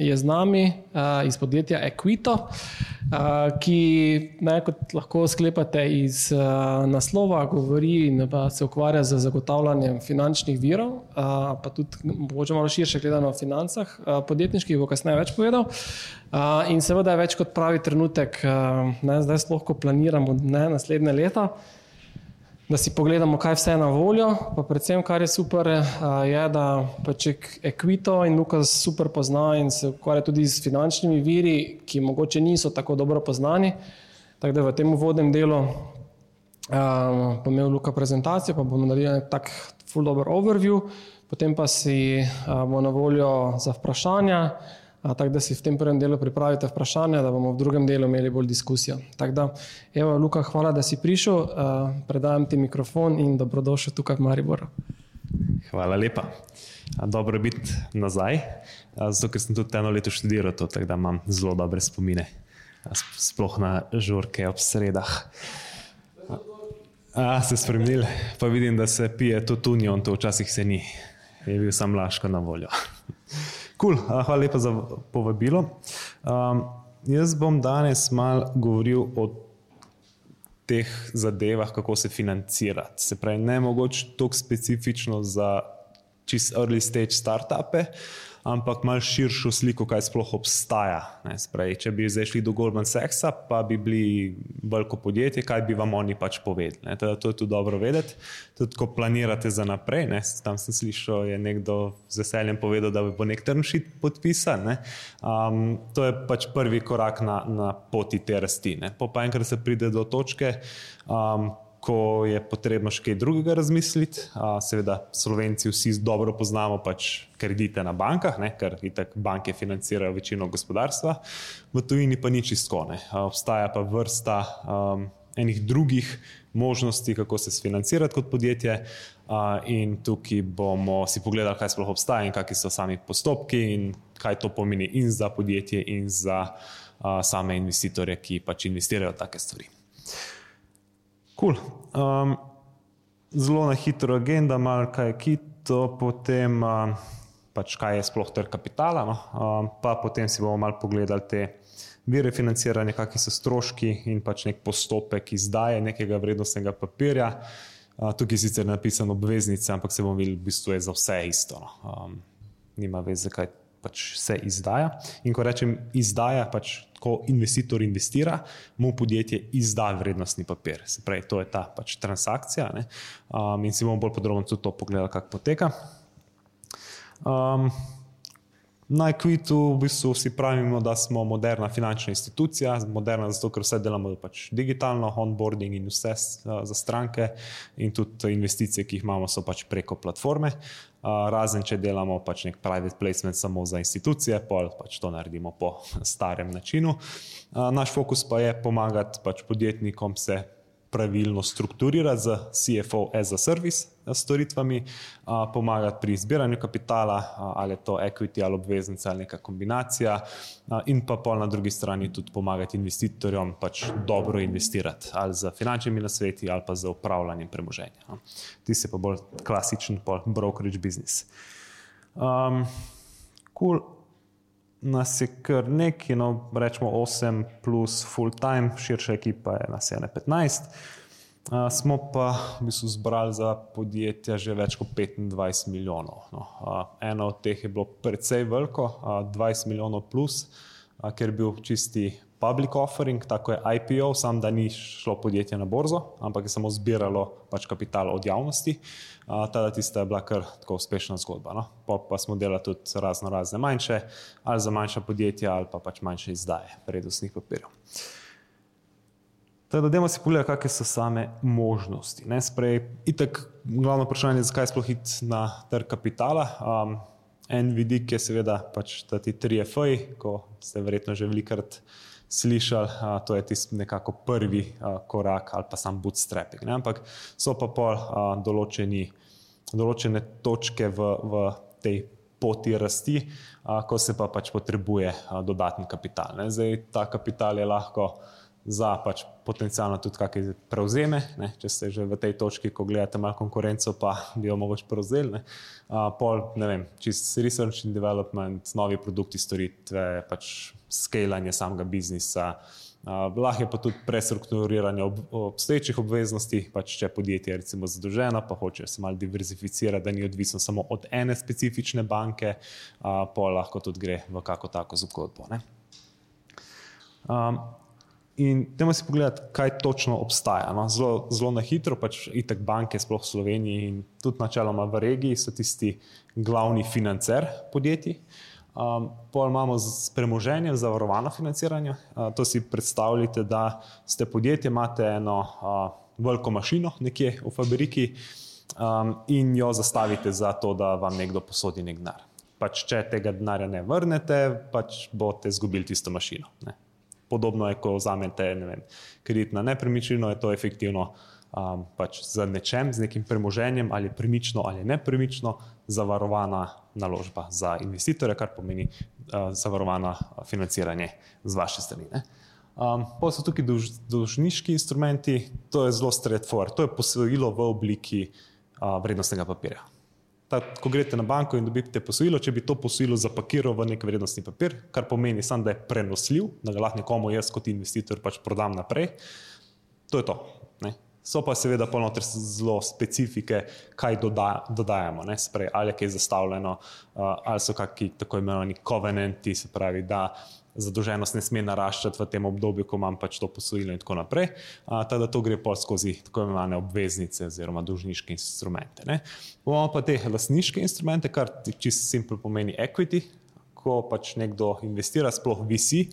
je z nami uh, iz podjetja Equito, uh, ki ne, kot lahko sklepate iz uh, naslova, govori in se ukvarja z zagotavljanjem finančnih virov, uh, pa tudi mogoče malo širše gledano o financah uh, podjetniških, bo kasneje več povedal. Uh, in seveda je več kot pravi trenutek, uh, ne, zdaj sploh, ko planiramo ne, naslednje leta da si pogledamo, kaj vse je na voljo. Pa predvsem, kar je super, je, da pač Equito in Lukas super pozna in se ukvarja tudi z finančnimi viri, ki mogoče niso tako dobro poznani. Tako da v tem uvodnem delu um, bo imel Luka prezentacijo, pa bomo naredili tak full dobro overview, potem pa si uh, bo na voljo za vprašanja. Tako da si v tem prvem delu pripravite vprašanja, da bomo v drugem delu imeli bolj diskusijo. Tako da, evo, Luka, hvala, da si prišel. Predajam ti mikrofon in dobrodošel tukaj v Mariboru. Hvala lepa. Dobro je biti nazaj, zato ker sem tudi eno leto študiral to, tako da imam zelo dobre spomine, sploh na žurke ob sredah. A, se spremenili, pa vidim, da se pije tudi union, to včasih se ni, je bil sam laško na voljo. Cool. Hvala lepa za povabilo. Um, jaz bom danes malo govoril o teh zadevah, kako se financirati. Se pravi, ne mogoče tako specifično za čist early stage startupe, ampak malo širšo sliko, kaj sploh obstaja. Spravi, če bi zdaj šli do Goldman Sachsa, pa bi bili veliko podjetje, kaj bi vam oni pač povedali. Teda, to je tudi dobro vedeti. Tudi, ko planirate za naprej, ne? tam sem slišal, je nekdo z veseljem povedal, da bo nek trnšit podpisan. Um, to je pač prvi korak na, na poti te rasti. Ne? Po pa enkrat se pride do točke. Um, ko je potrebno še kaj drugega razmisliti. Seveda, slovenci vsi dobro poznamo pač kredite na bankah, ne, ker itak banke financirajo večino gospodarstva, v tujini pa ni čisto. Obstaja pa vrsta um, enih drugih možnosti, kako se financirati kot podjetje. Uh, in tukaj bomo si pogledali, kaj sploh obstaja in kakšni so sami postopki in kaj to pomeni in za podjetje, in za uh, same investitorje, ki pač investirajo v take stvari. Cool. Um, zelo na hitro agenda, malo kaj je kito, potem uh, pač kaj je sploh trg kapitala, no? um, pa potem si bomo malo pogledali te vire financiranja, kakšni so stroški in pač nek postopek izdaje nekega vrednostnega papirja. Uh, tukaj je sicer napisano obveznice, ampak se bomo videli, v bistvu je za vse isto. No? Um, nima veze, kaj pač se izdaja. In ko rečem izdaja, pač ko investitor investira, mu podjetje izda vrednostni papir. Se pravi, to je ta pač transakcija. Um, in si bomo bolj podrobno tudi to pogledali, kako poteka. Um, Na Equitu v bistvu vsi pravimo, da smo moderna finančna institucija, moderna zato, ker vse delamo pač digitalno, onboarding in vse za stranke, in tudi investicije, ki jih imamo, so pač preko platforme. Razen če delamo pač nek private placement samo za institucije, pa pač to naredimo po starem načinu. Naš fokus pa je pomagati pač podjetnikom se pravilno strukturirati z CFO as a service storitvami, pomagati pri izbiranju kapitala, ali je to equity ali obveznice ali neka kombinacija, in pa pol na drugi strani tudi pomagati investitorjem pač dobro investirati ali z finančnimi nasveti ali pa z upravljanjem premoženja. Ti se pa bolj klasičen brokerage business. Um, cool nas je kar nekaj, no, rečemo 8 plus full time, širša ekipa je nas je 15. Uh, smo pa v bistvu zbrali za podjetja že več kot 25 milijonov. No. Uh, eno od teh je bilo precej veliko, uh, 20 milijonov plus, uh, ker je bil čisti public offering, tako je IPO, sam da ni šlo podjetje na borzo, ampak je samo zbiralo pač kapital od javnosti. Tada tista je bila kar tako uspešna zgodba. No? Pa, pa smo delali tudi razno razne manjše, ali za manjša podjetja, ali pa pač manjše izdaje vrednostnih papirjev. Tako da, dajmo si pogledati, kakšne so same možnosti. Sprej, itak, glavno vprašanje je, zakaj sploh iti na trg kapitala. Um, en vidik je seveda pač ti tri FI, ko ste verjetno že velikrat slišali, a, to je tisti nekako prvi a, korak ali pa sam bootstrapping. Ne? Ampak so pa pol a, določeni, določene točke v, v tej poti rasti, a, ko se pa pač potrebuje a, dodatni kapital. Ne? Zdaj ta kapital je lahko za pač potencialno tudi kakšne prevzeme. Ne? Če ste že v tej točki, ko gledate malo konkurenco, pa bi jo mogoče prevzeli. Uh, pol, ne vem, čist research and development, novi produkti, storitve, pač skalanje samega biznisa. Uh, lahko je pa tudi prestrukturiranje ob, obstoječih obveznosti, pač če podjetje je recimo zadolženo, pa hoče se malo diversificirati, da ni odvisno samo od ene specifične banke, uh, pa lahko tudi gre v kako tako zgodbo. Um, In temu si pogledati, kaj točno obstaja. No? Zelo, zelo na hitro, pač itek banke, sploh v Sloveniji in tudi načeloma v regiji, so tisti glavni financer podjetij. Um, pol imamo s premoženjem zavarovano financiranje. Uh, to si predstavljate, da ste podjetje, imate eno uh, veliko mašino nekje v fabriki um, in jo zastavite za to, da vam nekdo posodi nek denar. Pač, če tega denarja ne vrnete, pač boste izgubili tisto mašino. Ne? Podobno je, ko vzamete ne vem, kredit na nepremičnino, je to efektivno um, pač z nečem, z nekim premoženjem ali premično ali nepremično zavarovana naložba za investitore, kar pomeni uh, zavarovano financiranje z vaše strani. Um, pa so tukaj dolž, dolžniški instrumenti, to je zelo straightforward, to je posojilo v obliki uh, vrednostnega papirja ta, ko greste na banko in dobite posojilo, če bi to posojilo zapakiral v nek vrednostni papir, kar pomeni samo, da je prenosljiv, da ga lahko nekomu jaz kot investitor pač prodam naprej, to je to. Ne? So pa seveda polnoter zelo specifike, kaj doda, dodajamo, Sprej, ali je kaj zastavljeno, uh, ali so kakšni tako imenovani covenanti, se pravi, da zadolženost ne sme naraščati v tem obdobju, ko imam pač to posojilo in tako naprej. Tako da to gre pa skozi tako imenovane obveznice oziroma dolžniške instrumente. Imamo pa te lasniške instrumente, kar čisto simpel pomeni equity, ko pač nekdo investira, sploh visi.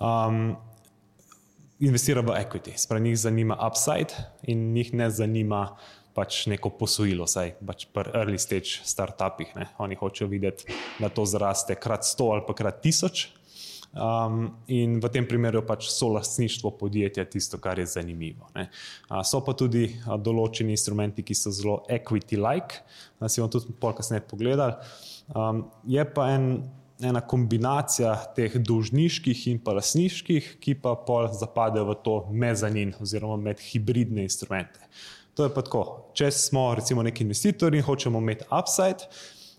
Um, Investira v equity, spravi njih zanima upside in njih ne zanima pač neko posojilo, saj pač pri early stage startupih. Ne. Oni hočejo videti, da to zraste krat sto ali pa krat tisoč, Um, in v tem primeru je pač solastništvo podjetja tisto, kar je zanimivo. Uh, so pa tudi uh, določeni instrumenti, ki so zelo equity-like, da si bomo tudi pol kasneje pogledali. Um, je pa en, ena kombinacija teh dolžniških in pa lasniških, ki pa pol zapadejo v to mezanin oziroma med hibridne instrumente. To je pa tako, če smo recimo neki investitorji in hočemo imeti upside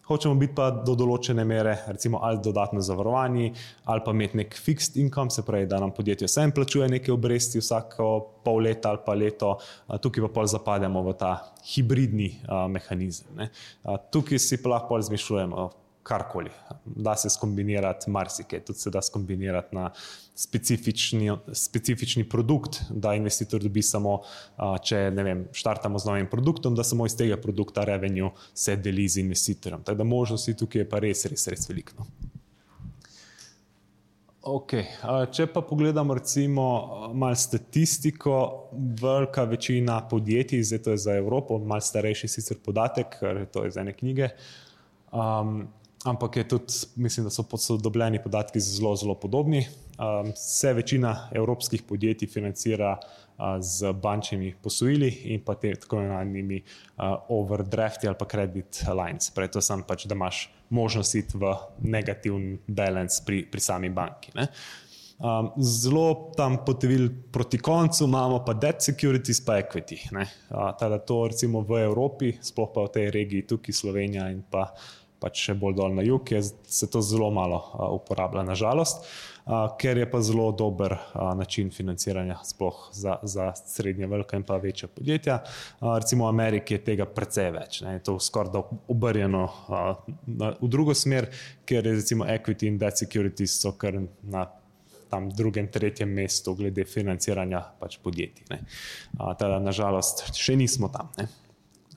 hočemo biti pa do določene mere, recimo ali dodatno zavarovani, ali pa imeti nek fixed income, se pravi, da nam podjetje vsem plačuje neke obresti vsako pol leta ali pa leto, tukaj pa pol zapademo v ta hibridni mehanizem. Ne. Tukaj si pa lahko izmišljujemo karkoli. Da se skombinirati marsikaj, tudi se da skombinirati na specifični, specifični produkt, da investitor dobi samo, če ne vem, štartamo z novim produktom, da samo iz tega produkta revenue se deli z investitorjem. Tako da možnosti tukaj je pa res, res, res veliko. No. Okay. Če pa pogledamo, recimo, malo statistiko, velika večina podjetij, zdaj to je za Evropo, malo starejši sicer podatek, ker to je iz ene knjige. Um, ampak je tudi, mislim, da so posodobljeni podatki zelo, zelo podobni. Um, se večina evropskih podjetij financira uh, z bančnimi posojili in pa te tako imenovanimi uh, overdrafti ali pa credit lines. Prej to sem pač, da imaš možnost iti v negativen balance pri, pri sami banki. Um, zelo tam potevil proti koncu imamo pa debt securities pa equity. Uh, teda to recimo v Evropi, sploh pa v tej regiji tukaj Slovenija in pa pač še bolj dol na jug, je se to zelo malo uh, uporablja, nažalost, uh, ker je pa zelo dober uh, način financiranja, sploh za, za srednje, velike in pa večje podjetja. Uh, recimo v Ameriki je tega precej več, ne, je to skoraj da obrjeno uh, na, v drugo smer, ker je recimo equity in debt securities so kar na. Tam drugem, tretjem mestu, glede financiranja pač podjetij. Teda, nažalost, še nismo tam, ne.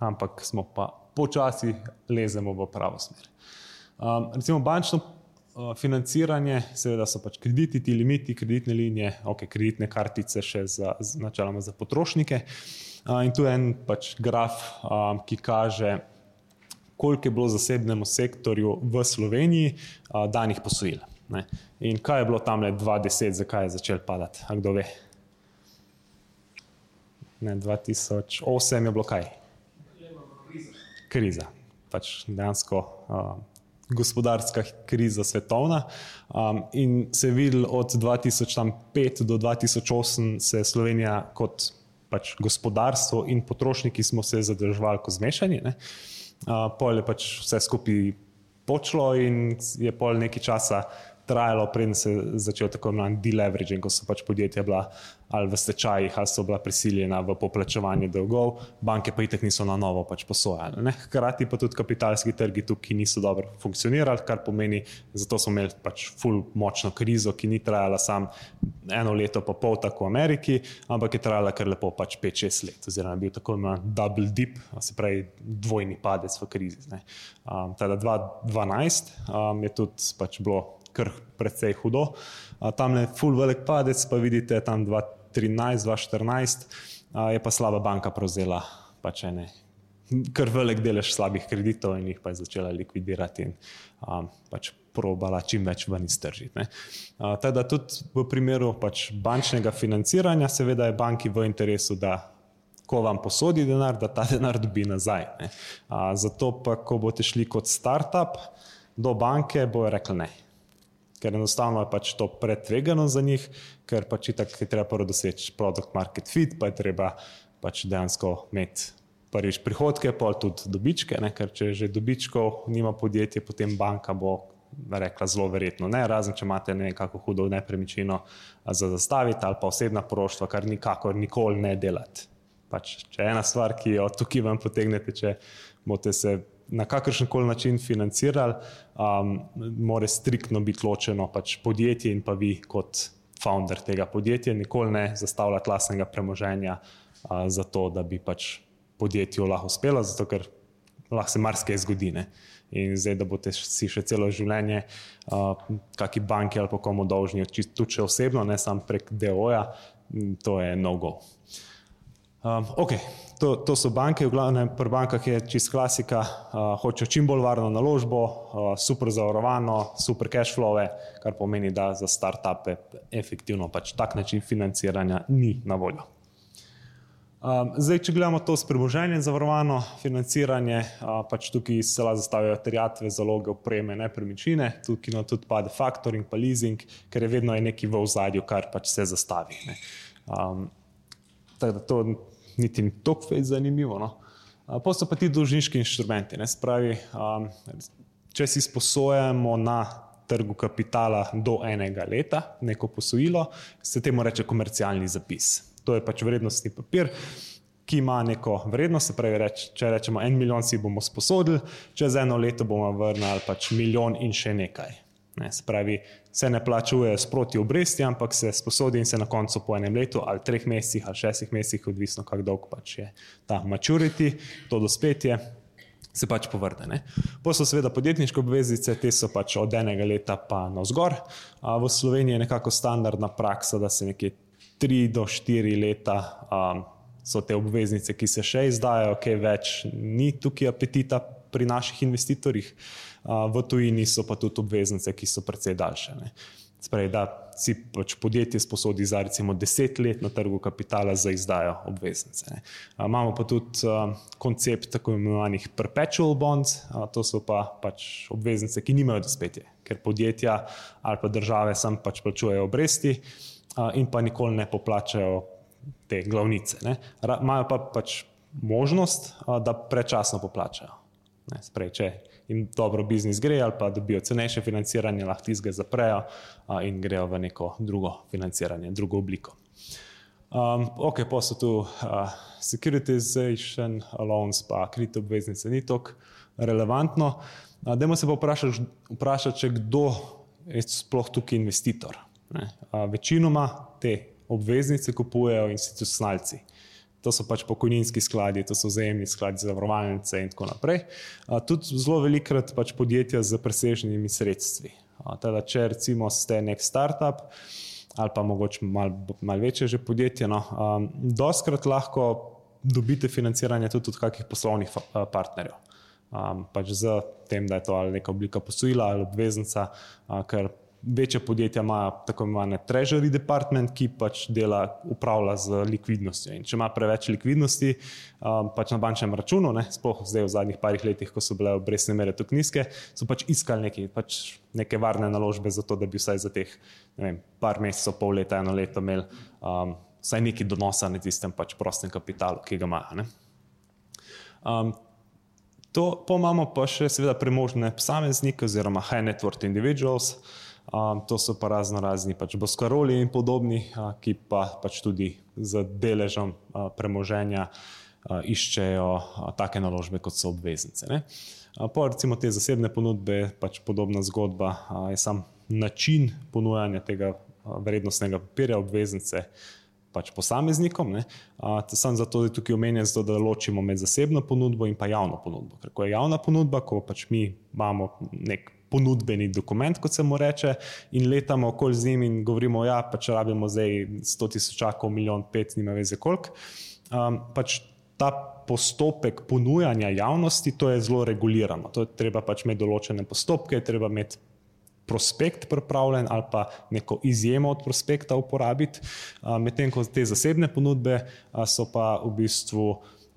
ampak smo pa počasi lezemo v pravo smer. Um, recimo bančno uh, financiranje, seveda so pač krediti, ti limiti, kreditne linije, ok, kreditne kartice še za, z, načeloma za potrošnike. Uh, in tu je en pač graf, um, ki kaže, koliko je bilo zasebnemu sektorju v Sloveniji uh, danih posojil. Ne. In kaj je bilo tam le 2010, zakaj je začel padati? Kdo ve? Ne, 2008 je bilo kaj? Kriza. Pač dejansko uh, gospodarska kriza svetovna. Um, in se je videl od 2005 do 2008, se je Slovenija kot pač gospodarstvo in potrošniki smo se zadrževali kot zmešani. Uh, pol je pač vse skupaj počlo in je pol nekaj časa trajalo, preden se je začel tako imenovan deleveraging, ko so pač podjetja bila ali v stečajih, ali so bila prisiljena v poplačevanje dolgov, banke pa itek niso na novo pač posojale. Ne? Hkrati pa tudi kapitalski trgi tukaj niso dobro funkcionirali, kar pomeni, zato smo imeli pač full močno krizo, ki ni trajala samo eno leto, pa pol tako v Ameriki, ampak je trajala kar lepo pač 5-6 let, oziroma je bil tako imenovan double dip, se pravi dvojni padec v krizi. Um, teda 2012 um, je tudi pač bilo kar precej hudo. Tam je full velik padec, pa vidite tam 2013, 2014, je pa slaba banka prevzela pač ene. Kar velik delež slabih kreditov in jih pa je začela likvidirati in um, pač probala čim več ven iztržiti. Teda tudi v primeru pač bančnega financiranja, seveda je banki v interesu, da ko vam posodi denar, da ta denar dobi nazaj. A, zato pa, ko boste šli kot startup do banke, bojo rekli ne ker enostavno je pač to pretvegano za njih, ker pač tako je treba prvo doseči produkt market fit, pa je treba pač dejansko imeti prvič prihodke, pa tudi dobičke, ne? ker če že dobičkov nima podjetje, potem banka bo rekla zelo verjetno ne, razen če imate nekako hudo nepremičnino za zastaviti ali pa osebna poroštva, kar nikakor nikoli ne delati. Pač, če je ena stvar, ki jo tukaj vam potegnete, če boste se na kakršen koli način financirali, um, mora striktno biti ločeno pač podjetje in pa vi kot founder tega podjetja. Nikoli ne zastavljati lastnega premoženja uh, za to, da bi pač podjetju lahko uspelo, zato ker lahko se marsikaj zgodi. Ne? In zdaj, da boste si še celo življenje, uh, kakšni banki ali pa komu dolžni, tudi če osebno, ne samo prek DO-ja, to je no-go. Um, okay to, to so banke, v glavnem pri bankah je čist klasika, uh, hočejo čim bolj varno naložbo, uh, super zavarovano, super cash flow, kar pomeni, da za start-upe efektivno pač tak način financiranja ni na voljo. Um, zdaj, če gledamo to s premoženjem zavarovano financiranje, uh, pač tukaj se lahko zastavijo terjatve, zaloge, opreme, nepremičnine, tukaj no, tudi pade factoring, pa leasing, ker je vedno nekaj v ozadju, kar pač se zastavi. Um, tako da to niti ni tako fez zanimivo. No. Pa so pa ti dolžniški inštrumenti. Spravi, um, če si sposojamo na trgu kapitala do enega leta, neko posojilo, se temu reče komercialni zapis. To je pač vrednostni papir, ki ima neko vrednost. Se pravi, reč, če rečemo en milijon, si bomo sposodili, čez eno leto bomo vrnili pač milijon in še nekaj. Ne, se pravi, se ne plačuje sproti obresti, ampak se sposodi in se na koncu po enem letu ali treh mesecih ali šestih mesecih, odvisno kako dolg pač je ta maturity, to dospetje, se pač povrne. Pa so seveda podjetniške obveznice, te so pač od enega leta pa na vzgor. V Sloveniji je nekako standardna praksa, da se nekje tri do štiri leta um, so te obveznice, ki se še izdajajo, kaj več ni tukaj apetita pri naših investitorjih v tujini so pa tudi obveznice, ki so precej daljše. Spravi, da si pač podjetje sposodi za recimo deset let na trgu kapitala za izdajo obveznice. Ne. Imamo pa tudi uh, koncept tako imenovanih perpetual bonds, uh, to so pa pač obveznice, ki nimajo dospetje, ker podjetja ali pa države sam pač plačujejo obresti uh, in pa nikoli ne poplačajo te glavnice. Imajo pa pač možnost, uh, da prečasno poplačajo. Spravi, če jim dobro biznis gre, ali pa dobijo cenejše financiranje, lahko tizge zaprejo a, in grejo v neko drugo financiranje, drugo obliko. Um, ok, pa so tu uh, securitization, loans, pa kripto obveznice, ni tako relevantno. Uh, Dajmo se pa vprašati, vpraša, če kdo je sploh tukaj investitor. Uh, večinoma te obveznice kupujejo institucionalci. To so pač pokojninski skladi, to so vzajemni skladi za vrvalnice in tako naprej. Tudi zelo velikrat pač podjetja z presežnimi sredstvi. Teda, če recimo ste nek startup ali pa mogoče malo mal večje že podjetje, no, um, doskrat lahko dobite financiranje tudi od kakih poslovnih partnerjev. Um, pač z tem, da je to ali neka oblika posojila ali obveznica, uh, ker večja podjetja imajo tako imenovane treasury department, ki pač dela, upravlja z likvidnostjo. In če ima preveč likvidnosti um, pač na bančnem računu, ne, sploh zdaj v zadnjih parih letih, ko so bile obrestne mere tako nizke, so pač iskali neki, pač neke varne naložbe za to, da bi vsaj za teh ne vem, par mesecev, pol leta, eno leto imeli um, vsaj neki donosa na tistem pač prostem kapitalu, ki ga imajo. Um, to pa imamo pa še seveda premožne posameznike oziroma high net worth individuals, um, to so pa razno razni pač boskaroli in podobni, uh, ki pa pač tudi z deležem uh, premoženja uh, iščejo uh, take naložbe, kot so obveznice. Ne? Po recimo te zasebne ponudbe, pač podobna zgodba, je sam način ponujanja tega vrednostnega papirja, obveznice, pač posameznikom. Sam zato je tukaj omenjen, da ločimo med zasebno ponudbo in pa javno ponudbo. Ker ko je javna ponudba, ko pač mi imamo nek ponudbeni dokument, kot se mu reče, in letamo okoli z njim in govorimo, da ja, pač rabimo zdaj 100 tisočakov, milijon, pet, nima veze koliko. Um, pač ta postopek ponujanja javnosti, to je zelo regulirano. To je treba pač imeti določene postopke, treba imeti prospekt pripravljen ali pa neko izjemo od prospekta uporabiti, medtem ko te zasebne ponudbe so pa v bistvu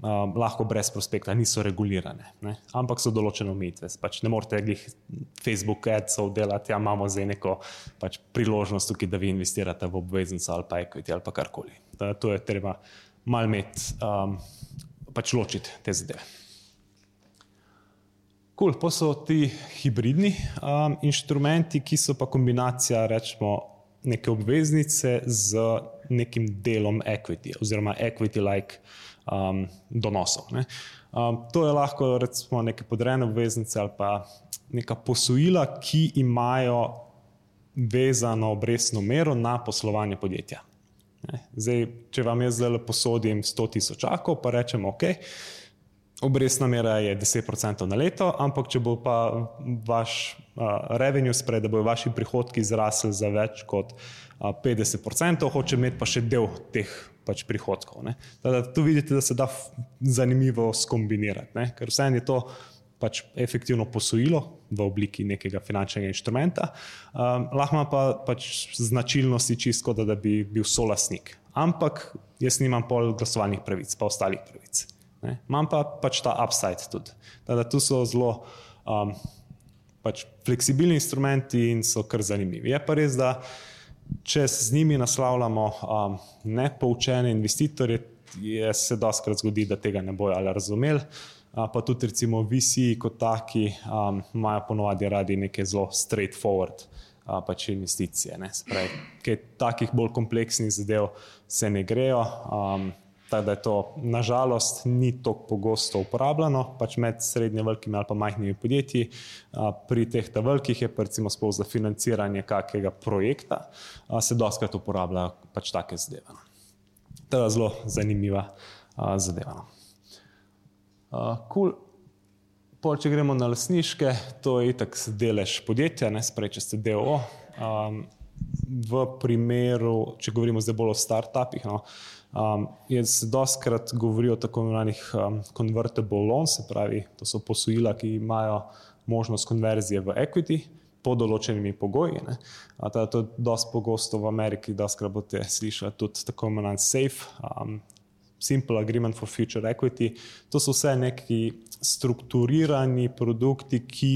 lahko brez prospekta, niso regulirane, ne? ampak so določene omejitve. Pač ne morete jih Facebook adsov delati, ja imamo zdaj neko pač priložnost tukaj, da vi investirate v obveznico ali pa equity ali pa karkoli. To je treba mal imeti, um, pač ločiti te zadeve. Cool, pa so ti hibridni um, inštrumenti, ki so pa kombinacija, rečemo, neke obveznice z nekim delom equity oziroma equity-like um, donosov. Um, to je lahko recimo neke podrejene obveznice ali pa neka posojila, ki imajo vezano obrestno mero na poslovanje podjetja. Zdaj, če vam jaz zdaj posodim 100 tisočakov, pa rečemo, ok. Obrestna mera je 10% na leto, ampak če bo pa vaš uh, revenue sprejet, da bodo vaši prihodki zrasli za več kot uh, 50%, hoče imeti pa še del teh pač prihodkov. Tada, tu vidite, da se da zanimivo skombinirati, ne? ker vse je to pač efektivno posojilo v obliki nekega finančnega inštrumenta, um, lahko pa pač značilnosti čisto, da, da bi bil solasnik. Ampak jaz nimam pol glasovalnih pravic, pa ostalih pravic. Ne. Imam pa pač ta upside tudi. Tada, tu so zelo um, pač fleksibilni instrumenti in so kar zanimivi. Je pa res, da če z njimi naslavljamo um, nepoučene investitorje, se doskrat zgodi, da tega ne bojo ali razumeli. Pa tudi, recimo, VC kot taki um, imajo ponovadi radi neke zelo straightforward uh, pač investicije. Spravi, kaj takih bolj kompleksnih zadev se ne grejo. Um, Tako da je to nažalost ni tako pogosto uporabljeno, pač med srednje velikimi ali pa majhnimi podjetji. Pri teh ta velikih je pa recimo spol za financiranje kakega projekta, se doskrat uporabljajo pač take zadeve. No. To je zelo zanimiva zadeva. Cool. Pol, če gremo na lasniške, to je itak delež podjetja, ne spreče ste DO. Um, v primeru, če govorimo zdaj bolj o startupih, no, Um, jaz doskrat govorijo o tako imenovanih um, convertible loans, se pravi, to so posojila, ki imajo možnost konverzije v equity pod določenimi pogoji. Ta, to je dosti pogosto v Ameriki, da skrat boste slišali tudi tako imenovan SAFE, um, Simple Agreement for Future Equity. To so vse neki strukturirani produkti, ki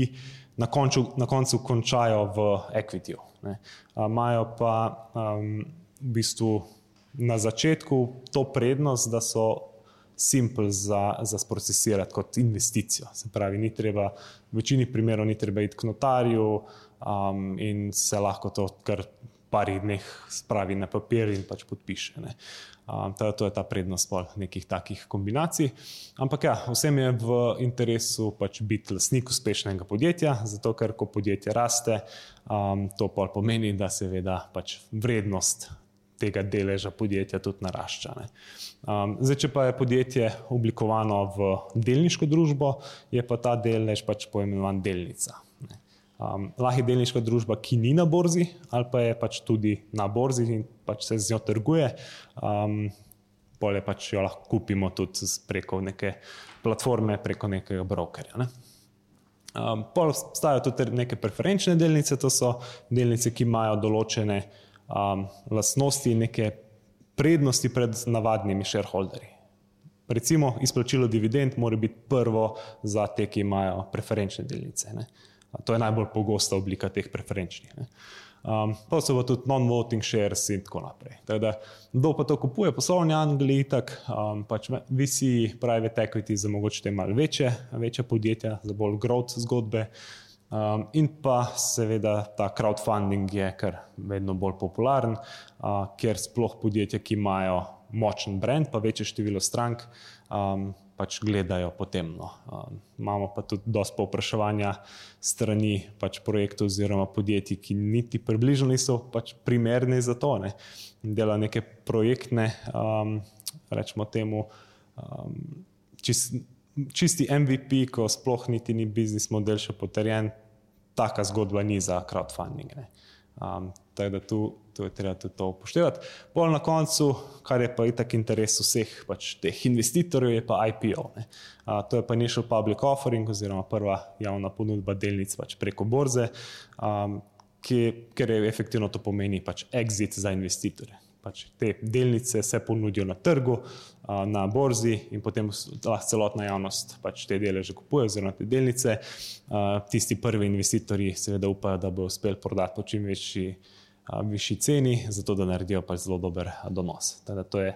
na koncu, na koncu končajo v equity. Imajo pa um, v bistvu na začetku to prednost, da so simple za, za sprocesirati kot investicijo. Se pravi, ni treba, v večini primerov ni treba iti k notarju um, in se lahko to kar parih dneh spravi na papir in pač podpiše. Um, to, to je ta prednost nekih takih kombinacij. Ampak ja, vsem je v interesu pač biti lasnik uspešnega podjetja, zato ker ko podjetje raste, um, to pa pomeni, da seveda pač vrednost tega deleža podjetja tudi narašča. Um, zdaj, če pa je podjetje oblikovano v delniško družbo, je pa ta delež pač poimenovan delnica. Um, lahko je delniška družba, ki ni na borzi, ali pa je pač tudi na borzi in pač se z njo trguje. Um, Polje pač jo lahko kupimo tudi preko neke platforme, preko nekega brokerja. Ne? Um, Obstajajo tudi neke preferenčne delnice, to so delnice, ki imajo določene um, lastnosti, neke prednosti pred navadnimi shareholderji. Recimo, izplačilo dividend mora biti prvo za te, ki imajo preferenčne delnice. Ne. To je najbolj pogosta oblika teh preferenčnih. Um, pa so tudi non-voting shares in tako naprej. Teda, kdo pa to kupuje? Poslovni angeli, tako um, pač visi private equity za mogoče te malo večje, večje podjetja, za bolj growth zgodbe. Um, in pa seveda ta crowdfunding je kar vedno bolj popularen, uh, ker sploh podjetja, ki imajo močen brand, pa večje število strank, um, pač gledajo potem. No. Um, imamo pa tudi dosta povpraševanja strani pač projektov oziroma podjetij, ki niti približno niso pač primerni za to. Ne. Dela neke projektne, um, rečemo temu, um, čist, čisti MVP, ko sploh niti ni biznis model še potrjen, taka zgodba ni za crowdfunding. Um, tako da tu to je treba tudi to upoštevati. Bolj na koncu, kar je pa itak interes vseh pač teh investitorjev, je pa IPO. A, to je pa initial public offering oziroma prva javna ponudba delnic pač preko borze, a, ki, ker je efektivno to pomeni pač exit za investitorje. Pač te delnice se ponudijo na trgu, na borzi, in potem lahko celotna javnost pač te deleže kupuje, oziroma te delnice. Tisti prvi investitorji, seveda, upajo, da bo uspel prodati po čim večji višji ceni, zato da naredijo pač zelo dober donos. Teda to je,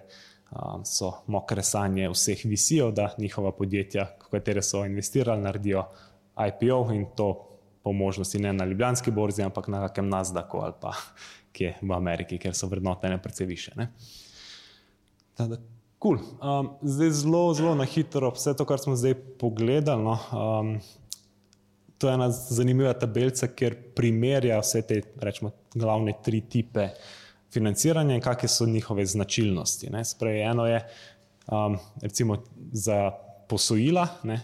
so mokre sanje vseh visijo, da njihova podjetja, v katere so investirali, naredijo IPO in to po možnosti ne na Ljubljanski borzi, ampak na kakem Nasdaqu ali pa kje v Ameriki, ker so vrednotene precej više. Cool. Um, zdaj zelo, zelo na hitro, vse to, kar smo zdaj pogledali. No, um, to je ena zanimiva tabelica, ker primerja vse te, rečemo, glavne tri tipe financiranja in kakšne so njihove značilnosti. Sprej, eno je um, recimo za posojila, ne,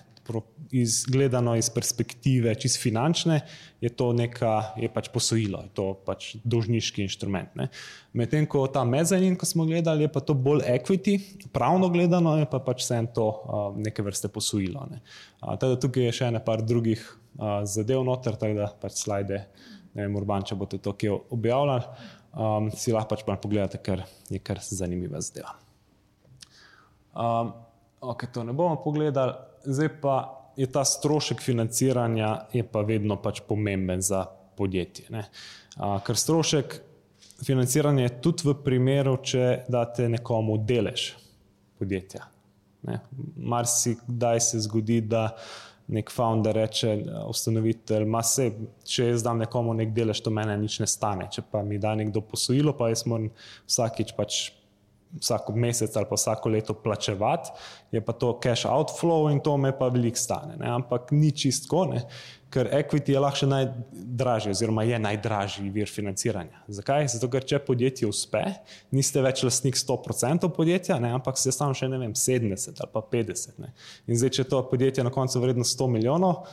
izgledano iz perspektive čist finančne, je to neka, je pač posojilo, je to pač dolžniški inštrument. Medtem ko ta mezanin, ko smo gledali, je pa to bolj equity, pravno gledano je pa pač vse to uh, neke vrste posojilo. Ne. Uh, teda tukaj je še ene par drugih uh, zadev noter, tako da pač slajde, ne vem, urban, če boste to kje objavljali, um, si lahko pač pogledate, ker je kar zanimiva zadeva. Um, ok, to ne bomo pogledali zdaj pa je ta strošek financiranja pa vedno pač pomemben za podjetje. A, ker strošek financiranja je tudi v primeru, če date nekomu delež podjetja. Mar si kdaj se zgodi, da nek founder reče, ustanovitelj, se, če jaz dam nekomu nek delež, to mene nič ne stane. Če pa mi da nekdo posojilo, pa jaz moram vsakič pač vsako mesec ali pa vsako leto plačevati, je pa to cash outflow in to me pa veliko stane. Ne? Ampak ni čistko, ker equity je lahko najdražji, oziroma je najdražji vir financiranja. Zakaj? Zato, ker če podjetje uspe, niste več lastnik 100% podjetja, ne? ampak ste samo še ne vem, 70 ali pa 50. Ne? In zdaj, če to podjetje na koncu vredno 100 milijonov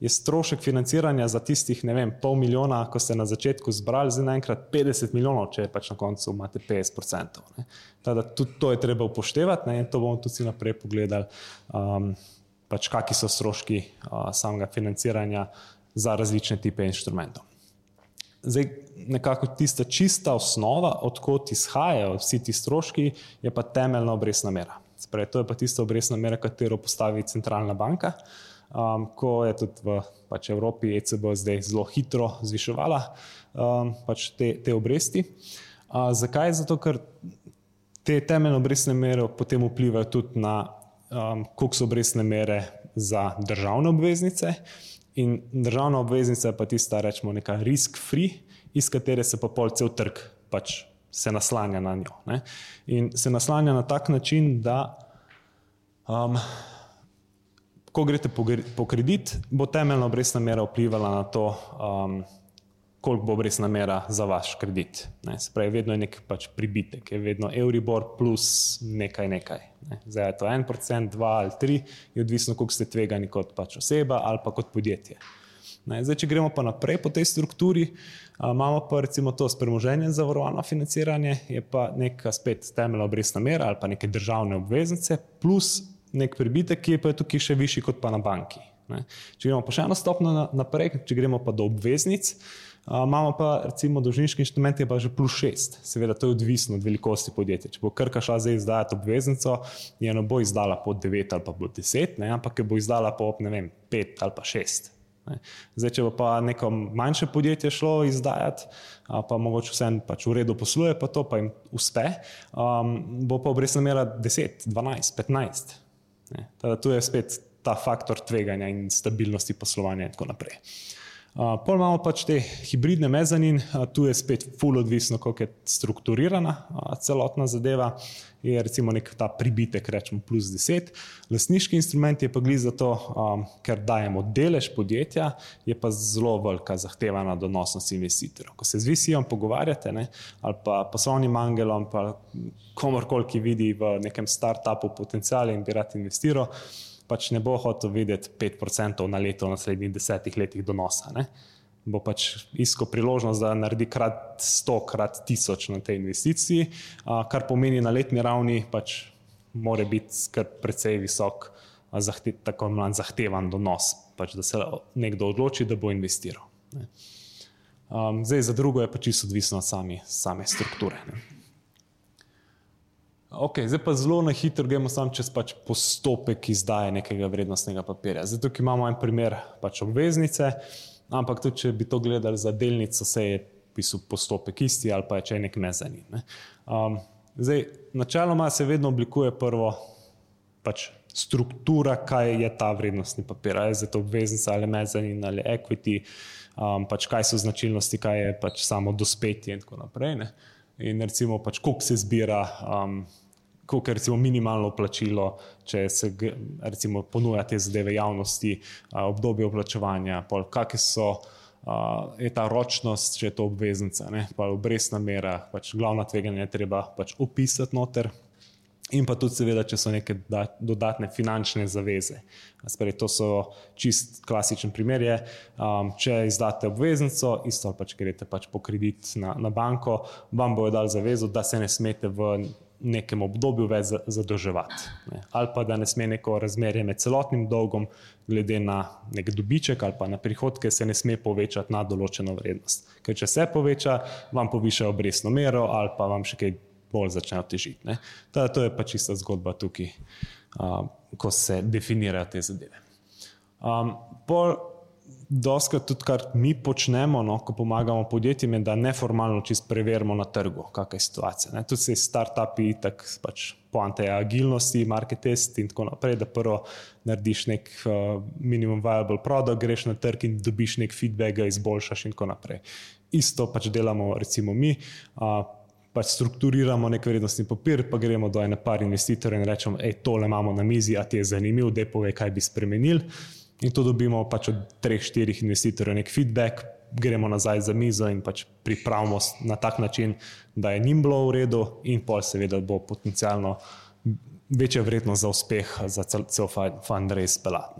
je strošek financiranja za tistih, ne vem, pol milijona, ko ste na začetku zbrali, zdaj naenkrat 50 milijonov, če pač na koncu imate 50%. Teda, tudi to je treba upoštevati ne, in to bomo tudi naprej pogledali, um, pač kakšni so stroški uh, samega financiranja za različne type inštrumentov. Zdaj, nekako tista čista osnova, odkot izhajajo vsi ti stroški, je pa temeljna obrestna mera. Sprej, to je pa tista obrestna mera, katero postavi centralna banka. Uh, um, ko je tudi v pač Evropi ECB zdaj zelo hitro zviševala um, pač te, te obresti. Uh, zakaj? Zato, ker te temeljne obrestne mere potem vplivajo tudi na um, koliko so obrestne mere za državne obveznice. In državna obveznica je pa tista, rečemo, neka risk-free, iz katere se pa pol cel trg pač se naslanja na njo. Ne? In se naslanja na tak način, da um, ko greste po, po kredit, bo temeljna obrestna mera vplivala na to, um, koliko bo obrestna mera za vaš kredit. Ne, se pravi, vedno je nek pač pribitek, je vedno Euribor plus nekaj nekaj. Ne. Zdaj je to 1%, 2 ali 3, je odvisno, koliko ste tvegani kot pač oseba ali pa kot podjetje. Ne, zdaj, če gremo pa naprej po tej strukturi, a, imamo pa recimo to s premoženjem zavarovano financiranje, je pa neka spet temeljna obrestna mera ali pa neke državne obveznice plus nek pribitek, ki je pa tukaj še višji kot pa na banki. Ne. Če gremo pa še eno stopno naprej, če gremo pa do obveznic, uh, imamo pa recimo dolžniški inštrument, je pa že plus šest. Seveda, to je odvisno od velikosti podjetja. Če bo Krka šla zdaj izdajati obveznico, je ne bo izdala po devet ali pa po deset, ne, ampak jo bo izdala po ne vem, pet ali pa šest. Zdaj, če bo pa neko manjše podjetje šlo izdajati, pa mogoče vse pač v redu posluje, pa to pa jim uspe, um, bo pa obrestna mera 10, 12, 15. Teda, tu je spet ta faktor tveganja in stabilnosti poslovanja in tako naprej. Uh, pol imamo pač te hibridne mezanin, uh, tu je spet full odvisno, kako je strukturirana uh, celotna zadeva. Je recimo nek ta pribitek, rečemo plus 10. Lasniški instrument je pa gli za to, um, ker dajemo delež podjetja, je pa zelo velika zahteva na donosnost investitorjev. Ko se z visijo pogovarjate, ne, ali pa poslovnim angelom, pa komorkoli, ki vidi v nekem startupu potencijal in bi rad investiral pač ne bo hotel videti 5% na leto v naslednjih desetih letih donosa. Ne? Bo pač iskal priložnost, da naredi krat 100, krat 1000 na tej investiciji, kar pomeni na letni ravni, pač mora biti kar precej visok, zahte, tako imenovan zahtevan donos, pač da se nekdo odloči, da bo investiral. Um, zdaj, za drugo je pač čisto odvisno od sami, same strukture. Ne. Okay, zdaj pa zelo na hitro gremo samo čez pač postopek izdaje nekega vrednostnega papirja. Zdaj tukaj imamo en primer pač obveznice, ampak tudi če bi to gledali za delnico, se je pisal postopek isti ali pa je če nek mezanin. Ne. Um, zdaj, načeloma se vedno oblikuje prvo pač struktura, kaj je ta vrednostni papir. Ali je to obveznica ali mezanin ali equity, um, pač kaj so značilnosti, kaj je pač samo dospetje in tako naprej. Ne. In recimo, pač, koliko se zbira, um, je recimo, minimalno plačilo, če se recimo, ponuja te zadeve javnosti, obdobje oplačevanja, kakšne so. Uh, je ta ročnost, če je to obveznica, pa obrestna mera, pač glavna tveganja je treba pač opisati noter, in pa tudi, seveda, če so neke dodatne finančne zaveze. Sprej, to so čist klasičen primer. Je, um, če izdate obveznico, isto ali pač greste pač po kredit na, na banko, vam bojo dali zavezo, da se ne smete v nekem obdobju več zadolževati. Ne. Ali pa da ne sme neko razmerje med celotnim dolgom, glede na nek dobiček ali pa na prihodke, se ne sme povečati na določeno vrednost. Ker če se poveča, vam povišajo obrestno mero ali pa vam še kaj bolj začnejo težiti. To, to je pa čista zgodba tukaj, uh, ko se definirajo te zadeve. Um, Doskrat tudi, kar mi počnemo, no, ko pomagamo podjetjem, je, da neformalno čist preverimo na trgu, kakšna je situacija. Tudi se start-upi, tako pač poante agilnosti, market test in tako naprej, da prvo narediš nek uh, minimum viable product, greš na trg in dobiš nek feedback, ga izboljšaš in tako naprej. Isto pač delamo recimo mi. Uh, pač strukturiramo nek vrednostni papir, pa gremo do ene par investitorjev in rečemo, hej, tole imamo na mizi, a ti je zanimiv, da povej, kaj bi spremenili. In to dobimo pač od treh, štirih investitorjev nek feedback, gremo nazaj za mizo in pač pripravimo na tak način, da je njim bilo v redu, in pol seveda bo potencialno večja vrednost za uspeh, za cel, cel fundraise pelat.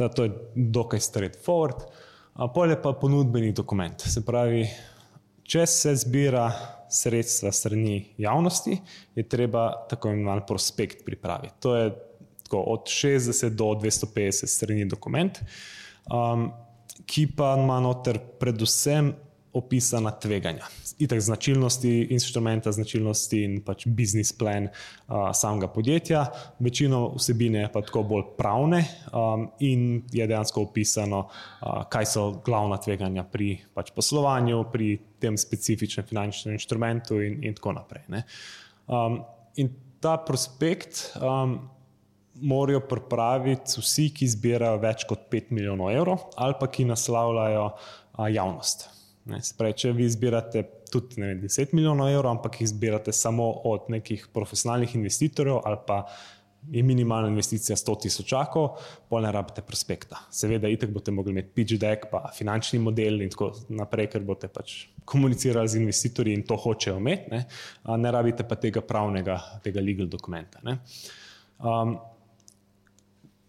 To je dokaj straightforward. Pol je pa ponudbeni dokument. Se pravi, Če se zbira sredstva strani javnosti, je treba tako imenovan prospekt pripraviti. To je tako, od 60 do 250 strani dokument, um, ki pa ima noter predvsem opisana tveganja. Itak značilnosti instrumenta, značilnosti in pač biznis plan uh, samega podjetja. Večino vsebine pa tako bolj pravne um, in je dejansko opisano, uh, kaj so glavna tveganja pri pač poslovanju, pri tem specifičnem finančnem inštrumentu in, in tako naprej. Um, in ta prospekt um, morajo pripraviti vsi, ki zbirajo več kot 5 milijonov evrov ali pa ki naslavljajo uh, javnost. Spravi, če vi zbirate tudi vem, 10 milijonov evrov, ampak jih zbirate samo od nekih profesionalnih investitorjev ali pa je minimalna investicija 100 tisočakov, pol ne rabite prospekta. Seveda, itek boste mogli imeti pitch deck, pa finančni model in tako naprej, ker boste pač komunicirali z investitorji in to hočejo imeti, ne, ne rabite pa tega pravnega, tega legal dokumenta. Um,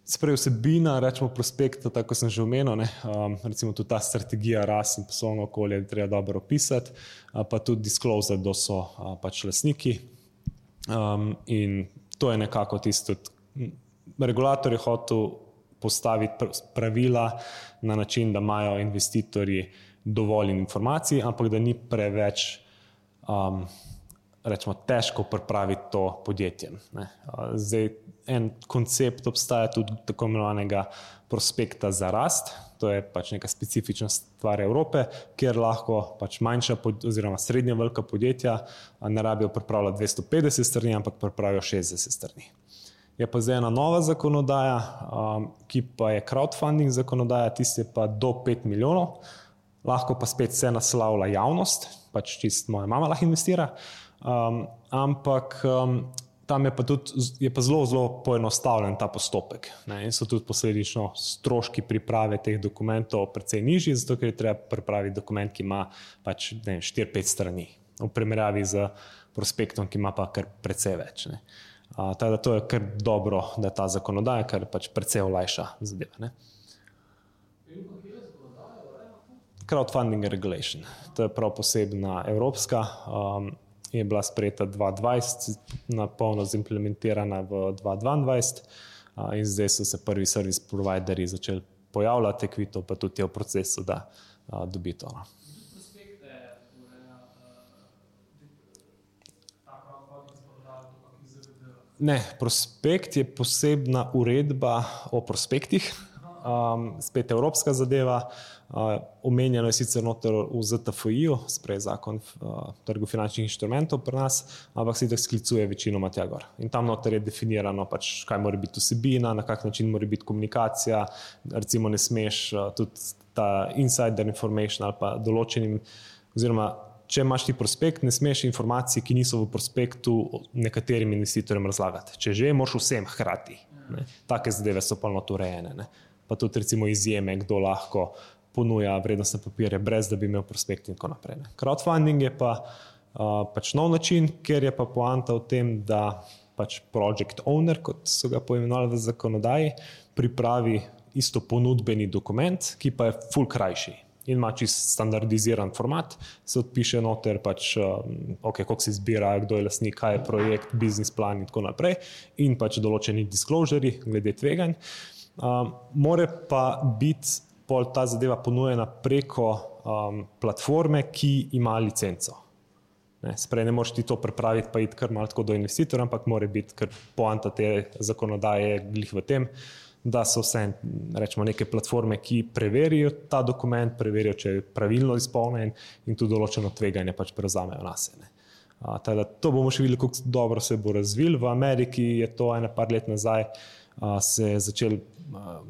Sprej vsebina, rečemo prospekta, tako sem že omenil, um, recimo tudi ta strategija rast in poslovno okolje treba dobro opisati, uh, pa tudi disclose, kdo so uh, pač lasniki. Um, in to je nekako tisto, regulator je hotel postaviti pravila na način, da imajo investitorji dovolj informacij, ampak da ni preveč. Um, Rečemo, težko pripraviti to podjetje. Zdaj, en koncept obstaja tudi tako imenovanega prospekta za rast. To je pač neka specifična stvar Evrope, kjer lahko pač manjša oziroma srednja velika podjetja ne rabijo pripravljati 250 strani, ampak pripravijo 60 strani. Je pa zdaj ena nova zakonodaja, um, ki pa je crowdfunding zakonodaja, tiste pa do 5 milijonov, lahko pa spet vse naslavlja javnost, pač čist moja mama lahko investira. Um, ampak um, tam je pa tudi je pa zelo, zelo poenostavljen ta postopek. Ne? In so tudi posledično stroški priprave teh dokumentov precej nižji, zato ker je treba pripraviti dokument, ki ima pač 4-5 strani, v primerjavi z prospektom, ki ima pa kar precej več. Ne? Tako da to je kar dobro, da je ta zakonodaja, ker pač precej olajša zadeve. Ne? Crowdfunding regulation. To je prav posebna evropska. Um, je bila sprejeta 2020, na polno zimplementirana v 2022, uh, in zdaj so se prvi service provideri začeli pojavljati, Equito pa tudi je v procesu, da uh, dobi to. No. Ne, prospekt je posebna uredba o prospektih, um, spet evropska zadeva. Omenjeno je sicer noter v ZTFI-ju, sprej zakon uh, trgu finančnih inštrumentov pri nas, ampak se jih sklicuje večinoma tja gor. In tam noter je definirano, pač, kaj mora biti vsebina, na kak način mora biti komunikacija. Recimo, ne smeš uh, tudi ta insider information ali pa določenim, oziroma če imaš ti prospekt, ne smeš informacij, ki niso v prospektu, nekaterim investitorjem razlagati. Če že, moraš vsem hkrati. Ne. Take zadeve so not urejene. Ne. Pa tudi recimo izjeme, kdo lahko ponuja vrednostne papire, brez da bi imel prospekt in tako naprej. Ne. Crowdfunding je pa uh, pač nov način, ker je pa poanta v tem, da pač project owner, kot so ga poimenovali v zakonodaji, pripravi isto ponudbeni dokument, ki pa je full krajši in ima čist standardiziran format, se odpiše noter, pač, okay, kako se izbira, kdo je lasnik, kaj je projekt, biznis plan in tako naprej, in pač določeni disclosuri glede tveganj. Um, more pa biti pol ta zadeva ponujena preko um, platforme, ki ima licenco. Ne, sprej ne moreš ti to prepraviti, pa iti kar malo do investitorja, ampak mora biti, ker poanta te zakonodaje je glih v tem, da so vse rečemo, neke platforme, ki preverijo ta dokument, preverijo, če je pravilno izpolnjen in tudi določeno tveganje pač prevzamejo na sebe. Teda, to bomo še videli, kako dobro se bo razvil. V Ameriki je to ene par let nazaj a, se začel a,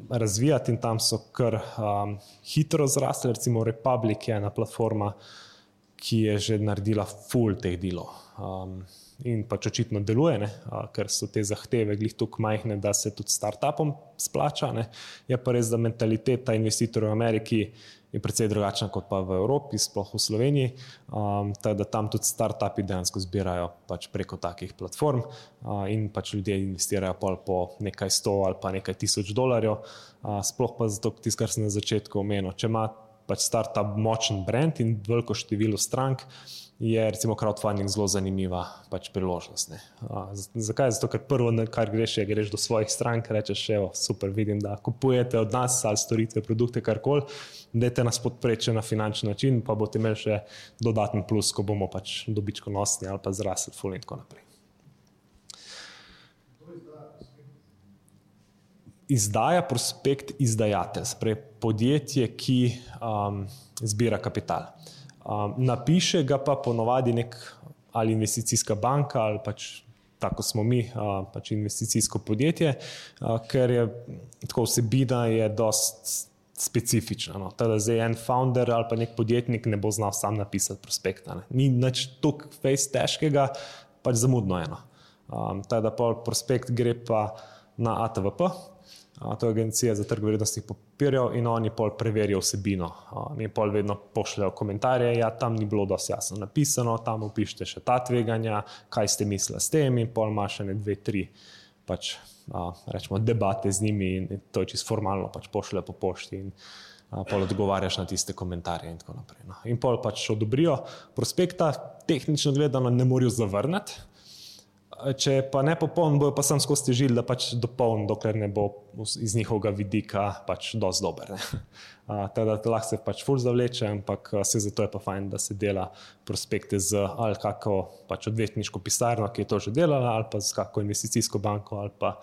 razvijati in tam so kar a, hitro zrasli. Recimo Republic je ena platforma, ki je že naredila full teh delov in pač očitno deluje, ne, ker so te zahteve glih tako majhne, da se tudi startupom splača. Ne. Je pa res, da mentaliteta investitorjev v Ameriki je precej drugačna kot pa v Evropi, sploh v Sloveniji. Um, da tam tudi startupi dejansko zbirajo pač preko takih platform uh, in pač ljudje investirajo po nekaj sto ali pa nekaj tisoč dolarjev. Uh, sploh pa zato, kar sem na začetku omenil. Če ima pač startup močen brand in veliko število strank, je recimo crowdfunding zelo zanimiva pač priložnost. A, zakaj? Zato, ker prvo, kar greš, je, greš do svojih strank, rečeš, evo, super, vidim, da kupujete od nas ali storitve, produkte, karkoli, dajte nas podpreči na finančni način, pa boste imeli še dodaten plus, ko bomo pač dobičko nosni ali pa zrasli ful in tako naprej. Izdaja prospekt izdajatelj, sprej podjetje, ki um, zbira kapital. Um, napiše ga pa ponovadi nek ali investicijska banka ali pač tako smo mi, pač investicijsko podjetje, ker je tako vsebina je dost specifična. No. Teda zdaj en founder ali pa nek podjetnik ne bo znal sam napisati prospekta. Ne. Ni nič toliko fejs težkega, pač zamudno eno. Um, teda pa prospekt gre pa na ATVP, to je agencija za trg vrednostnih papirjev in oni pol preverijo vsebino. Mi pol vedno pošljajo komentarje, ja, tam ni bilo dosti jasno napisano, tam upišite še ta tveganja, kaj ste mislili s tem in pol imaš še ne dve, tri pač, rečemo, debate z njimi in to je čisto formalno, pač pošljajo po pošti in pol odgovarjaš na tiste komentarje in tako naprej. No. In pol pač odobrijo prospekta, tehnično gledano ne morajo zavrniti, če pa ne popoln, bojo pa sam skozi težili, da pač dopoln, dokler ne bo iz njihovega vidika pač dosti dober. Teda lahko se pač ful zavleče, ampak se zato je pa fajn, da se dela prospekte z ali kako pač odvetniško pisarno, ki je to že delala, ali pa z kako investicijsko banko, ali pa